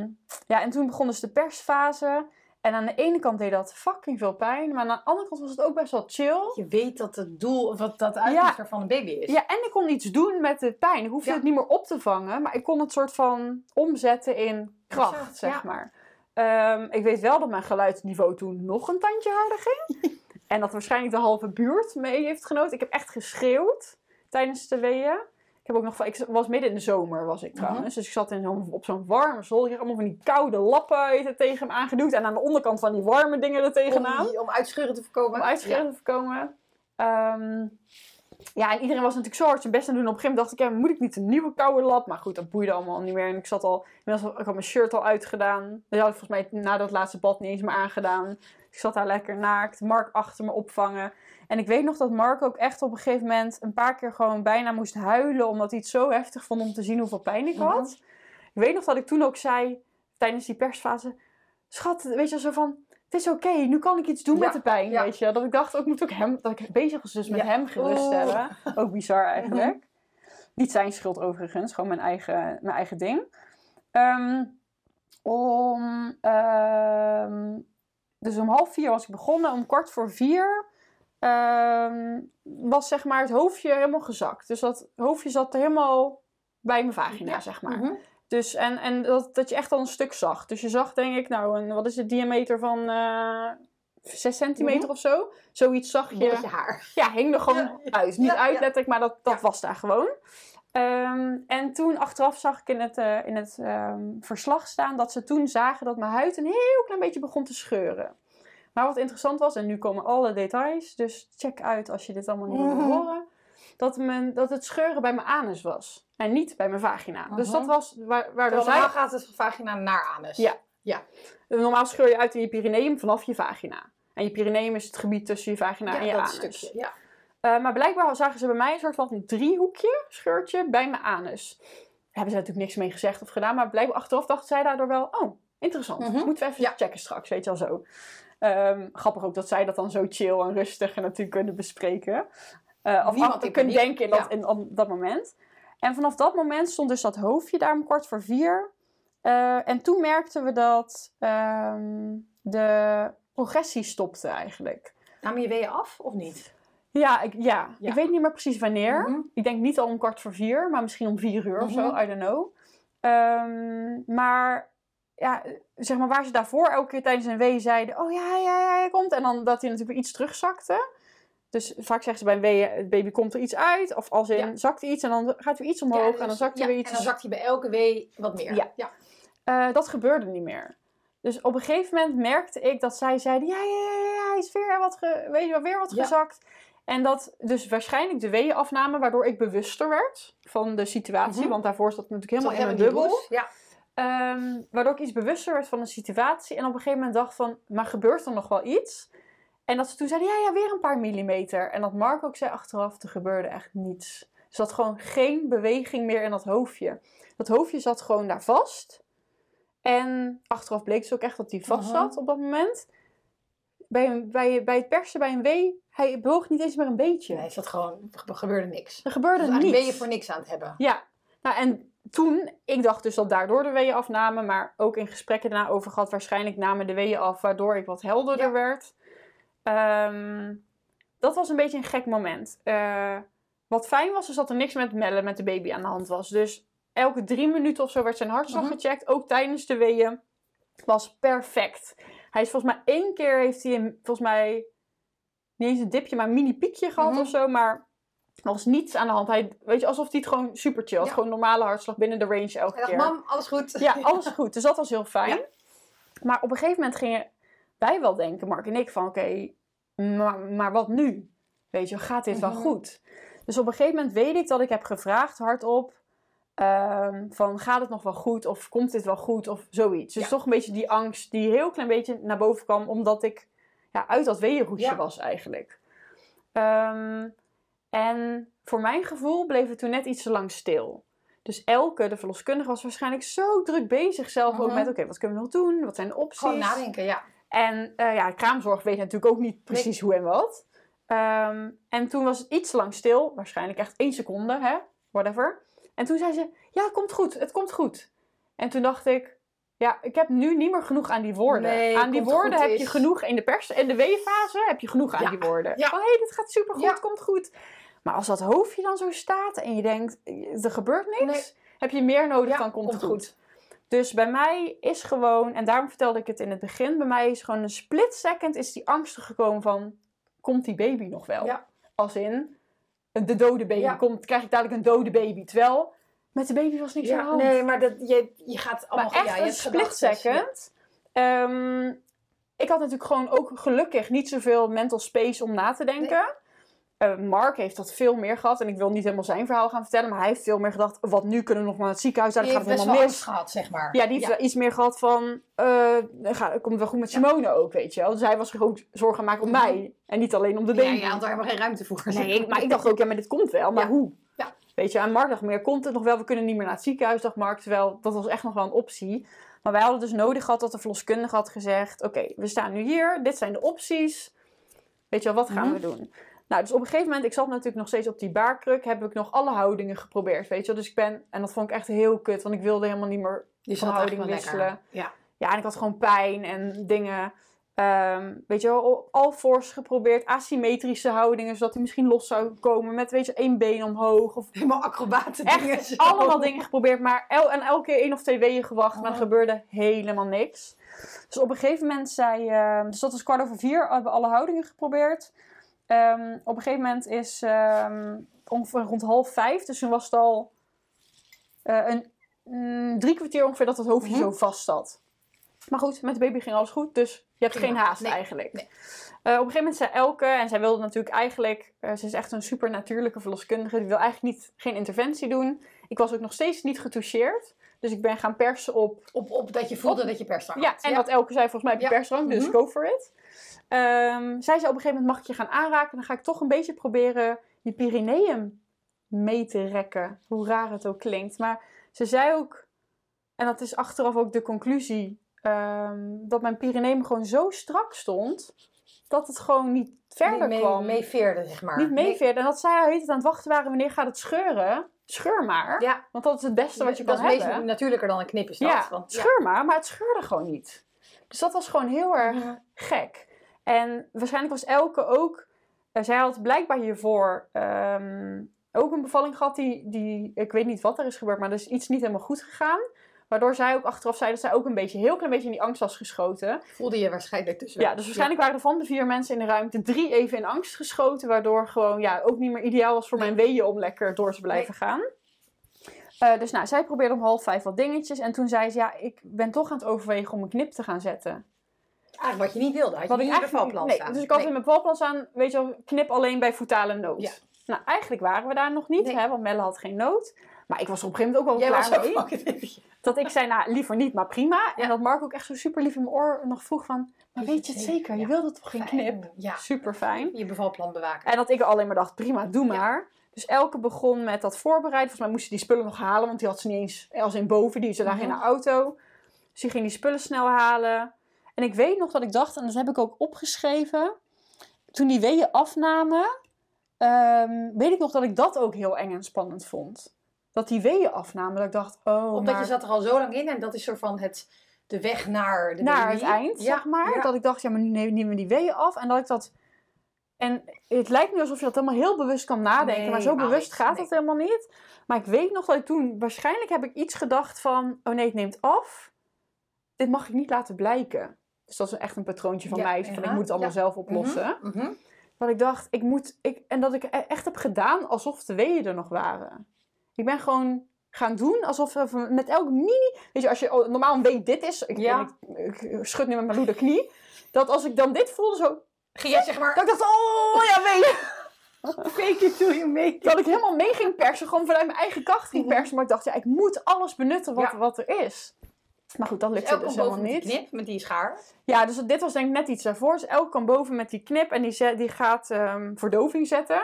ja, en toen begon dus de persfase. En aan de ene kant deed dat fucking veel pijn. Maar aan de andere kant was het ook best wel chill. Je weet dat het doel, of wat dat uitkomst van een baby is. Ja, en ik kon iets doen met de pijn. Ik hoefde Ja. het niet meer op te vangen, maar ik kon het soort van omzetten in kracht, zeg ja. maar. Ehm, ik weet wel dat mijn geluidsniveau toen nog een tandje harder ging. <laughs> en dat waarschijnlijk de halve buurt mee heeft genoten. Ik heb echt geschreeuwd tijdens de weeën. Ik, heb ook nog, van- ik was midden in de zomer, was ik trouwens. Dus ik zat in zo'n, op zo'n warme zolder. Ik allemaal van die koude lappen tegen me aangeduwd. En aan de onderkant van die warme dingen er tegenaan Om, om uitscheuren te voorkomen. om uitscheren te voorkomen. Ehm, ja, en iedereen was natuurlijk zo hard zijn best aan het doen. Op een gegeven moment dacht ik, ja, moet ik niet een nieuwe koude lap? Maar goed, dat boeide allemaal niet meer. En ik zat al, inmiddels had ik had mijn shirt al uitgedaan. Dat had ik volgens mij na dat laatste bad niet eens meer aangedaan. Ik zat daar lekker naakt, Mark achter me opvangen. En ik weet nog dat Mark ook echt op een gegeven moment een paar keer gewoon bijna moest huilen. Omdat hij het zo heftig vond om te zien hoeveel pijn ik had. Mhm. Ik weet nog dat ik toen ook zei, tijdens die persfase... Schat, weet je, zo van... Het is oké, nu kan ik iets doen Ja, met de pijn, ja. weet je. Dat ik dacht, ook moet ook hem... Dat ik bezig was dus met Ja. hem geruststellen. Ook bizar eigenlijk. Mhm. Niet zijn schuld overigens, gewoon mijn eigen, mijn eigen ding. Ehm, om... ehm, dus om half vier was ik begonnen. Om kwart voor vier ehm, was zeg maar het hoofdje helemaal gezakt. Dus dat hoofdje zat helemaal bij mijn vagina, Ja. zeg maar. Mhm. Dus, en en dat, dat je echt al een stuk zag. Dus je zag denk ik, nou, een, wat is het diameter van eh 6 centimeter Mhm. of zo. Zoiets zag je. bolletje haar. Ja, hing er gewoon Ja, uit. Niet Ja, letterlijk, maar dat, dat was daar gewoon. Ehm, en toen achteraf zag ik in het, eh, in het ehm, verslag staan dat ze toen zagen dat mijn huid een heel klein beetje begon te scheuren. Maar wat interessant was, en nu komen alle details, dus check uit als je dit allemaal niet wil Mhm. horen, dat, mijn, dat het scheuren bij mijn anus was. En niet bij mijn vagina. Dus Mhm. dat was wa- waardoor zij... normaal gaat het van vagina naar anus. Ja. Ja. Normaal scheur je uit in je perineum vanaf je vagina. En je perineum is het gebied tussen je vagina en je dat anus. stukje. Ja. Eh, maar blijkbaar zagen ze bij mij een soort van driehoekje, scheurtje, bij mijn anus. Daar hebben ze natuurlijk niks mee gezegd of gedaan. Maar blijkbaar achteraf dachten zij daardoor wel... Oh, interessant. Mhm. Moeten we even Ja. checken straks, weet je wel zo. Ehm, grappig ook dat zij dat dan zo chill en rustig en natuurlijk kunnen bespreken. Eh of Niemand in kunnen denken in dat, Ja. in, op dat moment. En vanaf dat moment stond dus dat hoofdje daar om kwart voor vier. Eh, en toen merkten we dat ehm, de progressie stopte eigenlijk. Namen je weeën af of niet? Ja, ik, ja. Ja. ik weet niet meer precies wanneer. Mhm. Ik denk niet al om kwart voor vier, maar misschien om vier uur of zo. Mhm. I don't know. Ehm, maar ja, zeg maar waar ze daarvoor elke keer tijdens een wee zeiden... Oh ja, ja, ja, hij komt. En dan dat hij natuurlijk iets terugzakte. Dus vaak zeggen ze bij een wee, het baby komt er iets uit. Of als in, Ja. zakt iets en dan gaat er iets omhoog. en dan zakt er ja, weer iets. En dan zakt hij bij elke wee wat meer. Ja. Eh, dat gebeurde niet meer. Dus op een gegeven moment merkte ik dat zij zeiden: Ja, ja, ja, hij is weer wat, ge- weet je wel, weer wat gezakt. En dat dus waarschijnlijk de weeën afnamen, waardoor ik bewuster werd van de situatie. Mhm. Want daarvoor zat ik natuurlijk helemaal in bubbel. die roes. Ja. Ehm, waardoor ik iets bewuster werd van de situatie. En op een gegeven moment dacht van, maar gebeurt er nog wel iets? En dat ze toen zeiden, ja, ja, weer een paar millimeter. En dat Mark ook zei achteraf, er gebeurde echt niets. Er zat gewoon geen beweging meer in dat hoofdje. Dat hoofdje zat gewoon daar vast. En achteraf bleek ze ook echt dat hij vast zat op dat moment. Bij, bij, bij het persen, bij een wee, hij bewoog niet eens meer een beetje. Nee, zat gewoon, er gebeurde niks. Er gebeurde Dus niets. ben je voor niks aan het hebben. Ja, nou en toen, ik dacht dus dat daardoor de weeën afnamen, maar ook in gesprekken daarna over gehad, waarschijnlijk namen de weeën af, waardoor ik wat helderder Ja. werd. Ehm, dat was een beetje een gek moment. Eh, wat fijn was, is dat er niks met Melle, met de baby aan de hand was. Dus elke drie minuten of zo werd zijn hartslag Mhm. gecheckt, ook tijdens de weeën. Was perfect. Hij is volgens mij één keer heeft hij een, volgens mij niet eens een dipje, maar een mini piekje gehad Mhm. of zo, maar er was niets aan de hand. Hij, weet je, alsof hij het gewoon super chill had. Ja. Gewoon normale hartslag binnen de range elke Hij dacht, keer. mam, alles goed? Ja, <laughs> alles goed. Dus dat was heel fijn. Ja. Maar op een gegeven moment ging wij wel denken, Mark en ik, van oké, maar, maar wat nu? Weet je, gaat dit wel Mhm. goed? Dus op een gegeven moment weet ik dat ik heb gevraagd hardop ehm, van gaat het nog wel goed of komt dit wel goed of zoiets. Dus Ja. toch een beetje die angst die heel klein beetje naar boven kwam omdat ik ja, uit dat weeënhoesje Ja. was eigenlijk. Ehm, en voor mijn gevoel bleef het toen net iets te lang stil. Dus Elke, de verloskundige, was waarschijnlijk zo druk bezig zelf ook Mhm. met... oké, wat kunnen we nog doen? Wat zijn de opties? Gewoon nadenken, ja. En eh, ja, kraamzorg weet natuurlijk ook niet precies hoe en wat. Ehm, en toen was het iets te lang stil. Waarschijnlijk echt één seconde, hè? Whatever. En toen zei ze, ja, het komt goed. Het komt goed. En toen dacht ik... Ja, ik heb nu niet meer genoeg aan die woorden. Nee, aan die woorden heb je genoeg in de pers, in de weefase heb je genoeg aan Ja. die woorden. Ja. Hé, hey, dit gaat supergoed, Ja. komt goed. Maar als dat hoofdje dan zo staat en je denkt, er gebeurt niks, Nee. heb je meer nodig dan komt, komt goed. goed. Dus bij mij is gewoon, en daarom vertelde ik het in het begin, bij mij is gewoon een split second is die angst gekomen van, komt die baby nog wel? Als in, de dode baby, komt, krijg ik dadelijk een dode baby? Terwijl, met de baby was niks aan de Ja, hand. nee, maar dat, je, je gaat allemaal... maar echt ja, je een hebt split second. Ehm, ik had natuurlijk gewoon ook gelukkig niet zoveel mental space om na te denken. Eh, Mark heeft dat veel meer gehad. En ik wil niet helemaal zijn verhaal gaan vertellen. Maar hij heeft veel meer gedacht, wat nu kunnen we nog naar het ziekenhuis? Ja. Daar gaat het helemaal angst mis. gehad, zeg maar. Ja, die heeft iets meer gehad van, eh ga, komt wel goed met Simone ook, weet je wel. Dus hij was ook zorgen aan maken om Mhm. mij. En niet alleen om de Ja, baby. je had er helemaal geen ruimte voor. Nee, maar ik dacht ook, ja, maar dit komt wel. Maar Ja. hoe? Weet je, en Mark dacht meer, komt het nog wel? We kunnen niet meer naar het ziekenhuis, dacht Mark. Terwijl, dat was echt nog wel een optie. Maar wij hadden dus nodig gehad dat de verloskundige had gezegd... Oké, we staan nu hier, dit zijn de opties. Weet je wel, wat gaan Mhm. we doen? Nou, dus op een gegeven moment, ik zat natuurlijk nog steeds op die baarkruk... heb ik nog alle houdingen geprobeerd, weet je wel. Dus ik ben, en dat vond ik echt heel kut, want ik wilde helemaal niet meer Die van houding wisselen. lekker. Ja. Ja, en ik had gewoon pijn en dingen. Ehm, weet je wel, al fors geprobeerd, asymmetrische houdingen, zodat hij misschien los zou komen met, weet je, één been omhoog. Of Helemaal acrobaten dingen. zo. allemaal dingen geprobeerd, maar el en elke keer één of twee weeën gewacht, maar er Oh. gebeurde helemaal niks. Dus op een gegeven moment zei, ehm, dus dat was kwart over vier, hebben we alle houdingen geprobeerd. Ehm, op een gegeven moment is ongeveer rond half vijf, dus toen was het al eh, een mm, drie kwartier ongeveer dat het hoofdje Mhm. zo vast zat. Maar goed, met de baby ging alles goed, dus je hebt Prima. geen haast Nee, eigenlijk. nee. Eh, op een gegeven moment zei Elke, en zij wilde natuurlijk eigenlijk, eh, ze is echt een super natuurlijke verloskundige, die wil eigenlijk niet, geen interventie doen. Ik was ook nog steeds niet getoucheerd, dus ik ben gaan persen op Op, op dat je voelde dat je persdrang ja, had. en wat Elke zei, volgens mij heb je Ja. persdrang, dus Mhm. go for it. Ehm, zij zei op een gegeven moment, mag ik je gaan aanraken? Dan ga ik toch een beetje proberen je perineum mee te rekken. Hoe raar het ook klinkt. Maar ze zei ook, en dat is achteraf ook de conclusie, ehm, dat mijn perineum gewoon zo strak stond, dat het gewoon niet verder mee, kwam. meeveerde, zeg maar. niet meeveerde. En dat zij heet het aan het wachten waren, wanneer gaat het scheuren? Scheur maar. Ja, Want dat is het beste wat je dat kan is hebben. meest natuurlijker dan een knip is dat. Ja, want, ja. scheur maar, maar het scheurde gewoon niet. Dus dat was gewoon heel erg gek. En waarschijnlijk was Elke ook... eh, zij had blijkbaar hiervoor ehm, ook een bevalling gehad die, die... Ik weet niet wat er is gebeurd, maar er is iets niet helemaal goed gegaan. Waardoor zij ook achteraf zei dat zij ook een beetje, heel klein beetje in die angst was geschoten. Voelde je waarschijnlijk dus Ja, dus waarschijnlijk waren er van de vier mensen in de ruimte drie even in angst geschoten. Waardoor gewoon ja, ook niet meer ideaal was voor mijn weeën om lekker door te blijven gaan. Eh, dus nou, zij probeerde om half vijf wat dingetjes. En toen zei ze, ja, ik ben toch aan het overwegen om een knip te gaan zetten. Eigenlijk wat je niet wilde. Had je Wat niet in valplan nee, staan. Dus ik had Nee. in mijn valplan staan, weet je wel, knip alleen bij fetale nood. Ja. Nou, eigenlijk waren we daar nog niet, Nee. hè, want Melle had geen nood. Maar ik was er op een gegeven moment ook wel Jij klaar was mee. <laughs> Dat ik zei, nou, liever niet, maar prima. Ja. En dat Mark ook echt zo super lief in mijn oor nog vroeg van... Maar weet je het zeker? Je Ja. wilde toch geen knip? Ja, Super fijn. je bevalplan bewaken. En dat ik alleen maar dacht, prima, doe maar. Dus Elke begon met dat voorbereiden. Volgens mij moest ze die spullen nog halen, want die had ze niet eens als in boven. Die ze lagen in Mhm. de auto. Dus die ging die spullen snel halen. En ik weet nog dat ik dacht, en dat heb ik ook opgeschreven. Toen die weeën afnamen, ehm, weet ik nog dat ik dat ook heel eng en spannend vond. Dat die weeën afnamen, dat ik dacht, oh, Omdat maar je zat er al zo lang in en dat is soort van het, de weg naar de naar baby. het eind, Ja, zeg maar. ja. Dat ik dacht, ja, maar nu nemen die weeën af. En dat ik dat... En het lijkt nu alsof je dat helemaal heel bewust kan nadenken. Nee, maar zo bewust niet. gaat Nee. dat helemaal niet. Maar ik weet nog dat ik toen... Waarschijnlijk heb ik iets gedacht van... Oh nee, het neemt af. Dit mag ik niet laten blijken. Dus dat is echt een patroontje van Ja, mij. Van ik moet het allemaal ja. zelf oplossen. Dat ik dacht, ik moet... Ik, en dat ik e- echt heb gedaan alsof de weeën er nog waren. Ik ben gewoon gaan doen alsof we met elk mini... Weet je, als je oh, normaal een wee dit is... Ik, Ja. ik, ik schud nu met mijn loede knie. dat als ik dan dit voelde, zo, Ging jij zeg maar, dat ik dacht, oh ja, weet je. <laughs> fake it till you make it. Dat ik helemaal mee ging persen, gewoon vanuit mijn eigen kracht ging Mhm. persen. Maar ik dacht, ja, ik moet alles benutten wat, Ja. wat er is. Maar goed, dat lukte dus dus helemaal met niet. die knip, met die schaar. Ja, dus dit was denk ik net iets daarvoor. Dus elke kan boven met die knip en die, zet, die gaat ehm, verdoving zetten.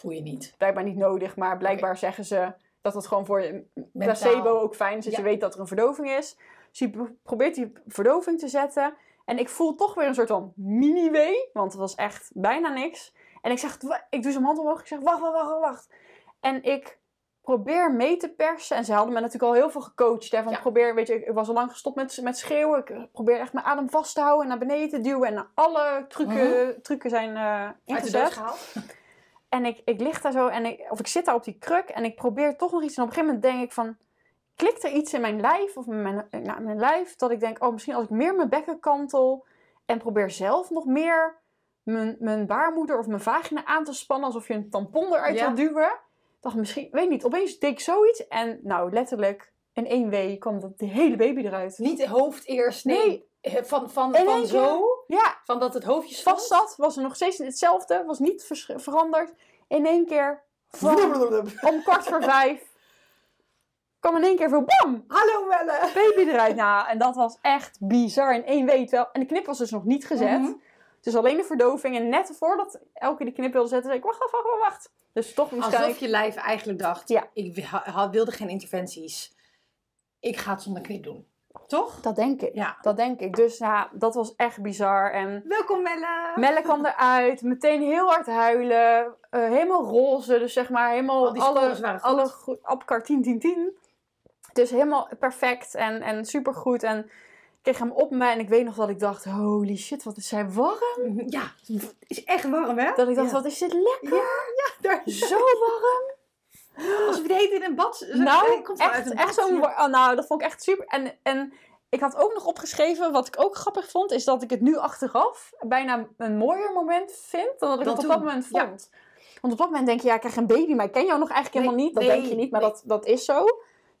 Voel je niet. Blijkbaar niet nodig, maar blijkbaar zeggen ze dat het gewoon voor je placebo ook fijn is. Dat je weet dat er een verdoving is. Dus je pro- probeert die verdoving te zetten. En ik voel toch weer een soort van mini-wee. Want het was echt bijna niks. En ik zeg, ik doe zijn hand omhoog. Ik zeg, wacht, wacht, wacht, wacht. En ik probeer mee te persen. En ze hadden me natuurlijk al heel veel gecoacht. Hè, van Ja. probeer, weet je, ik was al lang gestopt met, met schreeuwen. Ik probeer echt mijn adem vast te houden en naar beneden te duwen. En alle trucken, trucken zijn eh Mhm. Uit de doos ingezet. gehaald. <laughs> En ik, ik lig daar zo en ik, of ik zit daar op die kruk en ik probeer toch nog iets. En op een gegeven moment denk ik van, klikt er iets in mijn lijf of mijn, in mijn lijf dat ik denk, oh misschien als ik meer mijn bekken kantel en probeer zelf nog meer mijn, mijn baarmoeder of mijn vagina aan te spannen alsof je een tampon eruit Ja. wil duwen. Dacht misschien, weet niet, opeens deed ik zoiets en nou letterlijk in één week kwam dat de hele baby eruit. Niet hoofd eerst, nee. Nee. Eh, Van, van, van zo, Ja, van dat het hoofdje stond. vast zat, was er nog steeds hetzelfde, was niet vers- veranderd. In één keer, <laughs> om kwart voor vijf, kwam in één keer zo bam, Hallo Welle. baby eruit. Nou, en dat was echt bizar in één week. Terwijl, en de knip was dus nog niet gezet. Mhm. Dus alleen de verdoving. En net voordat Elke die knip wilde zetten, zei ik, wacht, wacht, wacht, wacht. Dus toch moest Alsof ik... je lijf eigenlijk dacht, Ja. ik wilde geen interventies. Ik ga het zonder knip doen. Toch? Dat denk ik. Ja. Dat denk ik. Dus ja, dat was echt bizar. En Welkom Welle. Melle kwam eruit, meteen heel hard huilen. eh, helemaal roze, dus zeg maar helemaal Al die alle, waren alle goed. Apkar 10, 10, 10. Dus helemaal perfect en, en supergoed. En ik kreeg hem op me en ik weet nog dat ik dacht, holy shit, wat is zij warm. Ja, het is echt warm hè? Dat ik dacht, Ja. wat is dit lekker. Ja, daar is Zo warm. <gasps> Hele tijd in een bad... Nou, komt uit echt, echt zo'n... Oh, nou, dat vond ik echt super. En, en ik had ook nog opgeschreven, wat ik ook grappig vond, is dat ik het nu achteraf bijna een mooier moment vind dan dat ik het op dat moment ja. vond. Want op dat moment denk je, ja, ik krijg een baby, maar ik ken jou nog eigenlijk Nee, helemaal niet. Dat nee, denk je niet, maar nee. dat, dat is zo.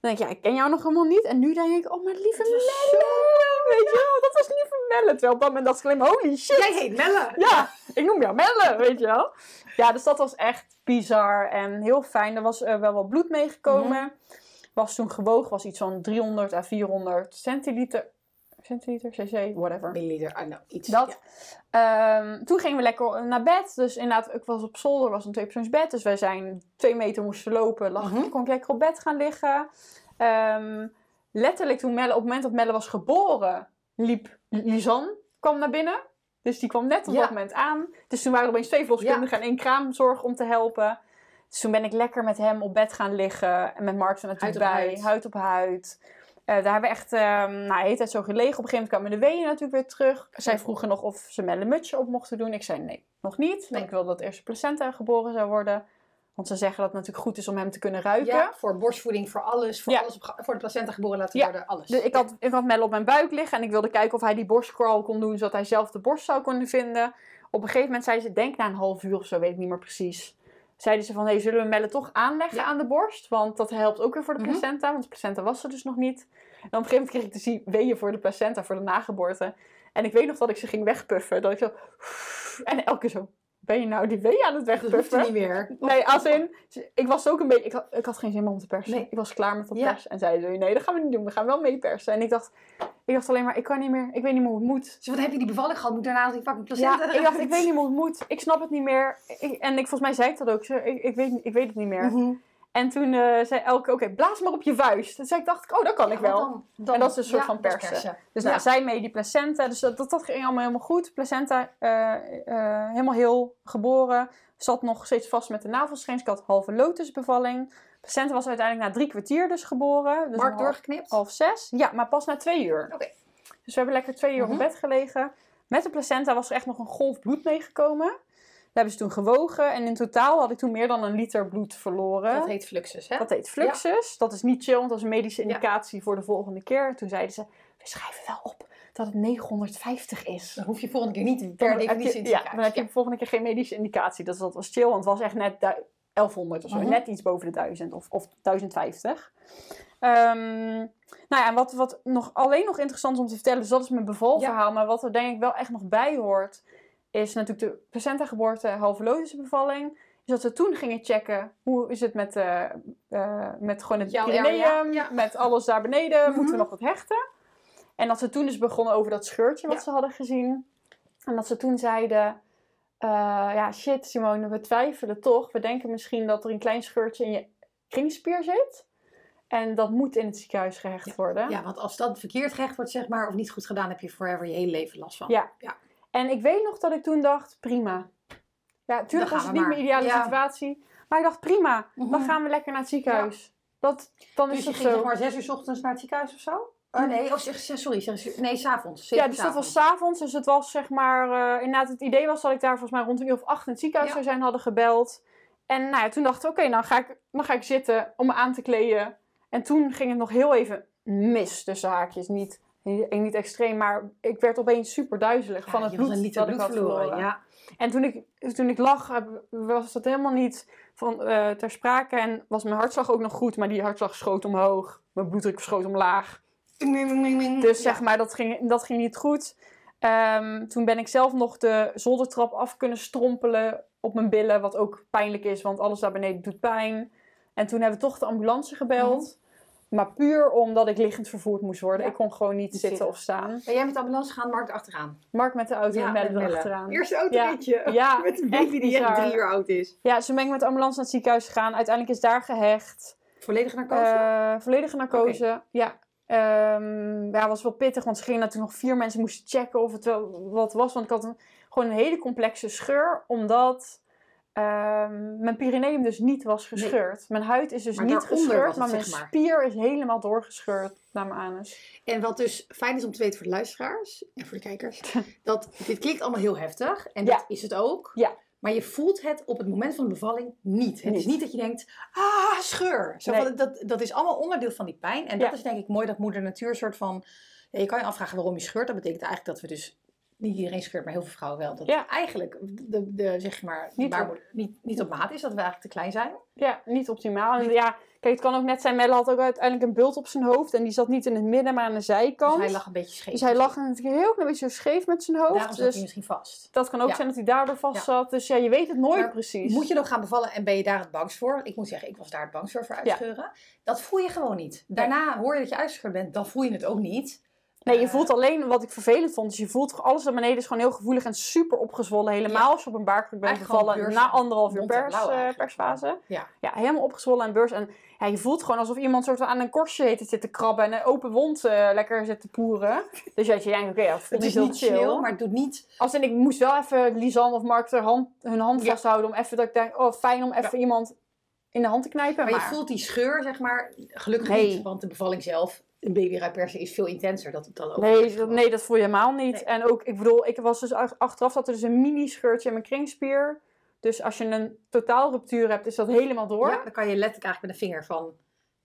Dan denk je, ja, ik ken jou nog helemaal niet. En nu denk ik, oh, mijn lieve Melle. Weet je wel, dat was lieve Melle. Terwijl op dat moment dacht ik alleen maar, holy shit. Jij heet Melle. Ja, ik noem jou Melle, weet je wel. Ja, dus dat was echt bizar en heel fijn. Er was eh, wel wat bloed meegekomen. Was toen gewogen, was iets van 300 à 400 centiliter. Centiliter, cc, whatever. Milliliter, ah, nou, iets. Dat. Ehm, toen gingen we lekker naar bed. Dus inderdaad, ik was op zolder, was een tweepersoonsbed. Dus wij zijn twee meter moesten lopen. Lag, Mhm. kon ik lekker op bed gaan liggen. Ehm, letterlijk, toen Melle, op het moment dat Melle was geboren, liep Lisanne, kwam naar binnen. Dus die kwam net op Ja. dat moment aan. Dus toen waren er opeens twee verloskundigen en één kraamzorg om te helpen. Dus toen ben ik lekker met hem op bed gaan liggen. En met Mark er natuurlijk bij. huid. Huid op huid. Eh, daar hebben we echt, ehm nou, de tijd zo gelegen. Op een gegeven moment kwamen de weeën natuurlijk weer terug. Zij vroegen nog of ze Melle een mutsje op mochten doen. Ik zei nee, nog niet. Want ik wilde dat eerst de placenta geboren zou worden. Want ze zeggen dat het natuurlijk goed is om hem te kunnen ruiken. Ja, voor borstvoeding, voor alles. Voor, Ja. alles op, voor de placenta geboren laten Ja. worden, alles. Dus ik had, ik had Melle op mijn buik liggen en ik wilde kijken of hij die borstcrawl kon doen, zodat hij zelf de borst zou kunnen vinden. Op een gegeven moment zei ze, denk na een half uur of zo, weet ik niet meer precies. Zeiden ze van, hey, zullen we Melle toch aanleggen aan de borst? Want dat helpt ook weer voor de Mhm. placenta, want de placenta was er dus nog niet. En op een gegeven moment kreeg ik te zien weeën voor de placenta, voor de nageboorte. En ik weet nog dat ik ze ging wegpuffen. Dat ik zo... En elke keer zo, ben je nou die weeën aan het dat wegpuffen? niet meer. Nee, als in, ik was ook een beetje, ik had, ik had geen zin meer om te persen. Nee. Ik was klaar met dat Ja. persen. En zeiden ze, nee, dat gaan we niet doen. We gaan wel mee persen. En ik dacht, ik dacht alleen maar, ik kan niet meer, ik weet niet meer hoe het moet. Dus wat heb je die bevalling gehad? Moet daarna die fucking placenta Ja, ik dacht, ik <laughs> weet niet meer hoe het moet. Ik snap het niet meer. Ik- en ik, volgens mij zei ik dat ook. Ik, ik, weet, ik weet het niet meer. Mhm. En toen eh, zei Elke, oké, blaas maar op je vuist. Toen zei ik, dacht ik, oh, dat kan ik wel. dan- dan- En dat is een soort ja, van persen. Dus nou, zij mee die placenta. Dus dat, dat, dat ging allemaal helemaal goed. Placenta eh, eh, helemaal heel geboren. Zat nog steeds vast met de navelstreens. Ik had halve lotusbevalling. Placenta was uiteindelijk na drie kwartier dus geboren. Dus Mark doorgeknipt? half zes. Ja, maar pas na twee uur. Oké. Dus we hebben lekker twee uur Mhm. op bed gelegen. Met de placenta was er echt nog een golf bloed meegekomen. Dat hebben ze toen gewogen. En in totaal had ik toen meer dan een liter bloed verloren. Dat heet fluxus, hè? Dat heet fluxus. Dat is niet chill, want dat is een medische Ja. indicatie voor de volgende keer. Toen zeiden ze, we schrijven wel op dat het 950 is. Dan hoef je volgende keer niet per definitie in ja, te dan heb je de volgende keer geen medische indicatie. Dus dat was chill, want het was echt net... du- 1100 of zo. Mhm. Net iets boven de 1000 of, of 1050. Ehm, nou ja, en wat, wat nog, alleen nog interessant is om te vertellen, dus dat is mijn bevalverhaal. Maar wat er denk ik wel echt nog bij hoort, is natuurlijk de placenta-geboorte, halve logische bevalling. Is dat we toen gingen checken, hoe is het met, eh, eh, met gewoon het Jouw perineum, ja. met alles daar beneden, moeten we Mhm. nog wat hechten? En dat ze toen dus begonnen over dat scheurtje wat Ja. ze hadden gezien. En dat ze toen zeiden, eh, ja shit Simone, we twijfelen toch. We denken misschien dat er een klein scheurtje in je kringspier zit. En dat moet in het ziekenhuis gehecht worden. Ja, want als dat verkeerd gerecht wordt, zeg maar, of niet goed gedaan, heb je forever je hele leven last van. Ja. Ja. En ik weet nog dat ik toen dacht, prima. Ja, natuurlijk was het niet mijn ideale Ja. situatie. Maar ik dacht, prima, dan Mhm. gaan we lekker naar het ziekenhuis. Dat, dan is Dus je het ging zo. zeg maar zes uur 's ochtends naar het ziekenhuis of zo? Oh nee, of zeg, sorry, zeg, nee, s'avonds. Ja, dus dat was s'avonds. Dus het was zeg maar... eh, inderdaad, het idee was dat ik daar volgens mij rond een uur of acht in het ziekenhuis Ja. zou zijn. Hadden gebeld. En nou ja, toen dacht ik, oké, dan, ga ik, dan ga ik zitten om me aan te kleden. En toen ging het nog heel even mis tussen haakjes. Niet, niet extreem, maar ik werd opeens super duizelig van het bloed dat ik had verloren. Ja. En toen ik, toen ik lag, was dat helemaal niet van, eh, ter sprake. En was mijn hartslag ook nog goed, maar die hartslag schoot omhoog. Mijn bloeddruk schoot omlaag. Dus zeg maar, dat ging, dat ging niet goed. Ehm, toen ben ik zelf nog de zoldertrap af kunnen strompelen op mijn billen. Wat ook pijnlijk is, want alles daar beneden doet pijn. En toen hebben we toch de ambulance gebeld. Maar puur omdat ik liggend vervoerd moest worden. Ja. Ik kon gewoon niet Niet zitten zitten. of staan. Ben jij met de ambulance gegaan, Mark achteraan? Mark met de auto en Melle erachteraan. Eerste Ja. autoritje. <laughs> Ja, met een baby die echt drie uur oud is. Ja, ze ben ik met de ambulance naar het ziekenhuis gegaan. Uiteindelijk is daar gehecht. Volledige narcose? Eh, volledige narcose. Ja. Ehm ja, was wel pittig, want ze gingen natuurlijk nog vier mensen moesten checken of het wel wat was. Want ik had een, gewoon een hele complexe scheur, omdat ehm, mijn perineum dus niet was gescheurd. Mijn huid is dus Maar niet gescheurd, maar mijn maar. spier is helemaal doorgescheurd naar mijn anus. En wat dus fijn is om te weten voor de luisteraars en voor de kijkers, <laughs> dat dit klinkt allemaal heel heftig. En Ja. dat is het ook. Ja. Maar je voelt het op het moment van de bevalling niet. Het is Niet. dat je denkt, ah, scheur. Zo Nee. van, dat, dat is allemaal onderdeel van die pijn. En Ja. dat is denk ik mooi dat moeder natuur een soort van... Ja, je kan je afvragen waarom je scheurt. Dat betekent eigenlijk dat we dus... Niet iedereen scheurt, maar heel veel vrouwen wel. Dat Ja. eigenlijk de, de, zeg maar, Niet baarmoeder niet, niet op maat is. Dat we eigenlijk te klein zijn. Ja, niet optimaal. En ja, kijk, het kan ook net zijn, Melle had ook uiteindelijk een bult op zijn hoofd. En die zat niet in het midden, maar aan de zijkant. Dus hij lag een beetje scheef. Dus hij lag natuurlijk heel klein beetje scheef met zijn hoofd. Daarom zat dus hij misschien vast. dat kan ook Ja. zijn dat hij daardoor vast zat. Dus ja, je weet het nooit Maar precies. Moet je dan gaan bevallen en ben je daar het bangst voor? Ik moet zeggen, ik was daar het bangst voor, voor uitscheuren. Dat voel je gewoon niet. Daarna hoor je dat je uitgescheurd bent, dan voel je het ook niet. Nee, je Eh, voelt alleen wat ik vervelend vond. Dus je voelt alles naar beneden is gewoon heel gevoelig en super opgezwollen. Helemaal als je op een baarkruk bent gevallen na anderhalf uur pers, blauw eh, persfase. Ja. ja, helemaal opgezwollen en beurs. En ja, je voelt gewoon alsof iemand soort van aan een korstje heet te krabben en een open wond eh, lekker zit te poeren. <laughs> Dus ja, je denkt, oké, ja, dat voelt Het is heel niet chill, maar het doet niet... Als ik moest wel even Lisanne of Mark hun hand, hun hand Ja. vasthouden om even dat ik denk, oh fijn om even iemand in de hand te knijpen. Maar Maar, je voelt die scheur, zeg maar, gelukkig Nee. niet. Want de bevalling zelf, een baby eruit persen, is veel intenser. Dat, dat ook Nee, dat, nee, dat voel je helemaal niet. Nee. En ook, ik bedoel, ik was dus ach- achteraf zat er dus een mini scheurtje in mijn kringspier. Dus als je een totaalruptuur hebt, is dat helemaal door. Ja, dan kan je letterlijk eigenlijk met een vinger van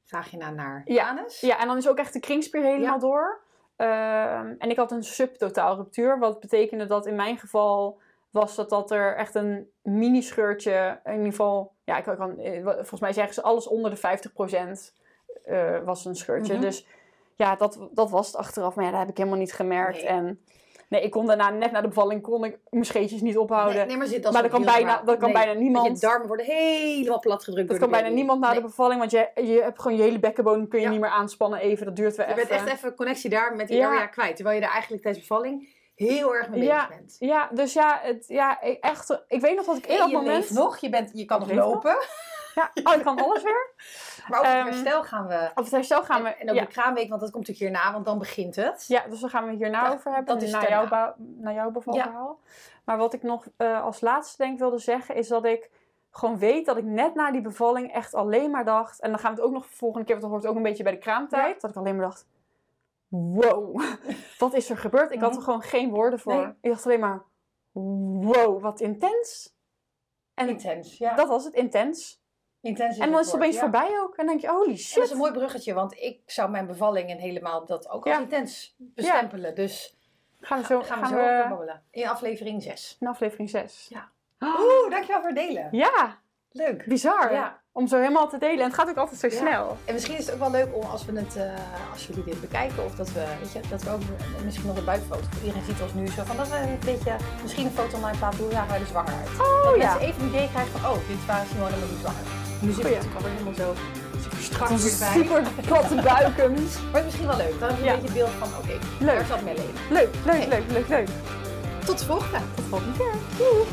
vagina naar Ja. anus. Ja, en dan is ook echt de kringspier helemaal Ja. door. Ehm, en ik had een subtotaalruptuur, wat betekende dat in mijn geval was dat, dat er echt een mini scheurtje, in ieder geval, ja, ik kan, eh, volgens mij zeggen ze alles onder de 50% eh was een scheurtje. Mhm. Dus ja, dat, dat was het achteraf, maar ja, dat heb ik helemaal niet gemerkt. Nee. En nee, ik kon daarna, net na de bevalling, kon ik mijn scheetjes niet ophouden. Nee, nee, maar zit, dat Maar kan bijna- dat kan bijna niemand. want Je darmen worden helemaal plat gedrukt dat kan bijna niemand na de bevalling, want je, je hebt gewoon je hele bekkenbodem kun je Ja. niet meer aanspannen even. Dat duurt weer Je even. bent echt even connectie daar met die Ja. area kwijt. Terwijl je daar eigenlijk tijdens bevalling heel erg mee Ja. bezig bent. Ja, dus ja, het, ja, ik- echt. Ik weet nog dat ik in dat je moment. leeft nog, je, bent, je kan nog. lopen. Ja, oh, ik kan alles weer. <laughs> Maar Ehm, het herstel gaan we... Op het herstel gaan we. en, ja, de kraamweek, want dat komt natuurlijk hierna, want dan begint het. ja, dus daar gaan we het hierna over hebben. dat is naar, jouw naar jouw bevalverhaal. Maar wat ik nog eh, als laatste denk wilde zeggen, is dat ik gewoon weet dat ik net na die bevalling echt alleen maar dacht. En dan gaan we het ook nog de volgende keer, want dat hoort ook een beetje bij de kraamtijd. Dat ik alleen maar dacht. Wow, <laughs> wat is er gebeurd? Ik had Mhm. er gewoon geen woorden voor. Nee. Ik dacht alleen maar, wow, wat intens. En Intens, ja. dat was het, intens. En dan is het opeens ja. voorbij ook. En dan denk je, holy En dat shit. is een mooi bruggetje, want ik zou mijn bevalling en helemaal dat ook als intens bestempelen. Dus Gaan we zo, gaan, gaan we zo over we babbelen. In aflevering 6. in aflevering 6. Ja. Oeh, dankjewel voor het delen. Ja, Leuk. Bizar. Ja. Om zo helemaal te delen. En het gaat ook altijd zo Ja. snel. En misschien is het ook wel leuk om als we het, eh, als jullie dit bekijken, of dat we, weet je, dat we ook misschien nog een buitenfoto. Iedereen ziet ons nu zo van dat we een beetje, misschien een foto online plaatsen, hoe zagen wij er zwanger uit. dat Oh ja. mensen even een idee krijgen van, oh, dit waren Simone helemaal niet zwanger. Het natuurlijk alweer helemaal zo super strak Onze erbij. super platte buiken. <laughs> Maar misschien wel leuk. Dan heb je een beetje het beeld van, oké, Leuk. daar zat mijn leven. Leuk, leuk, leuk, leuk, leuk. Tot de volgende. Tot volgende keer. Doei.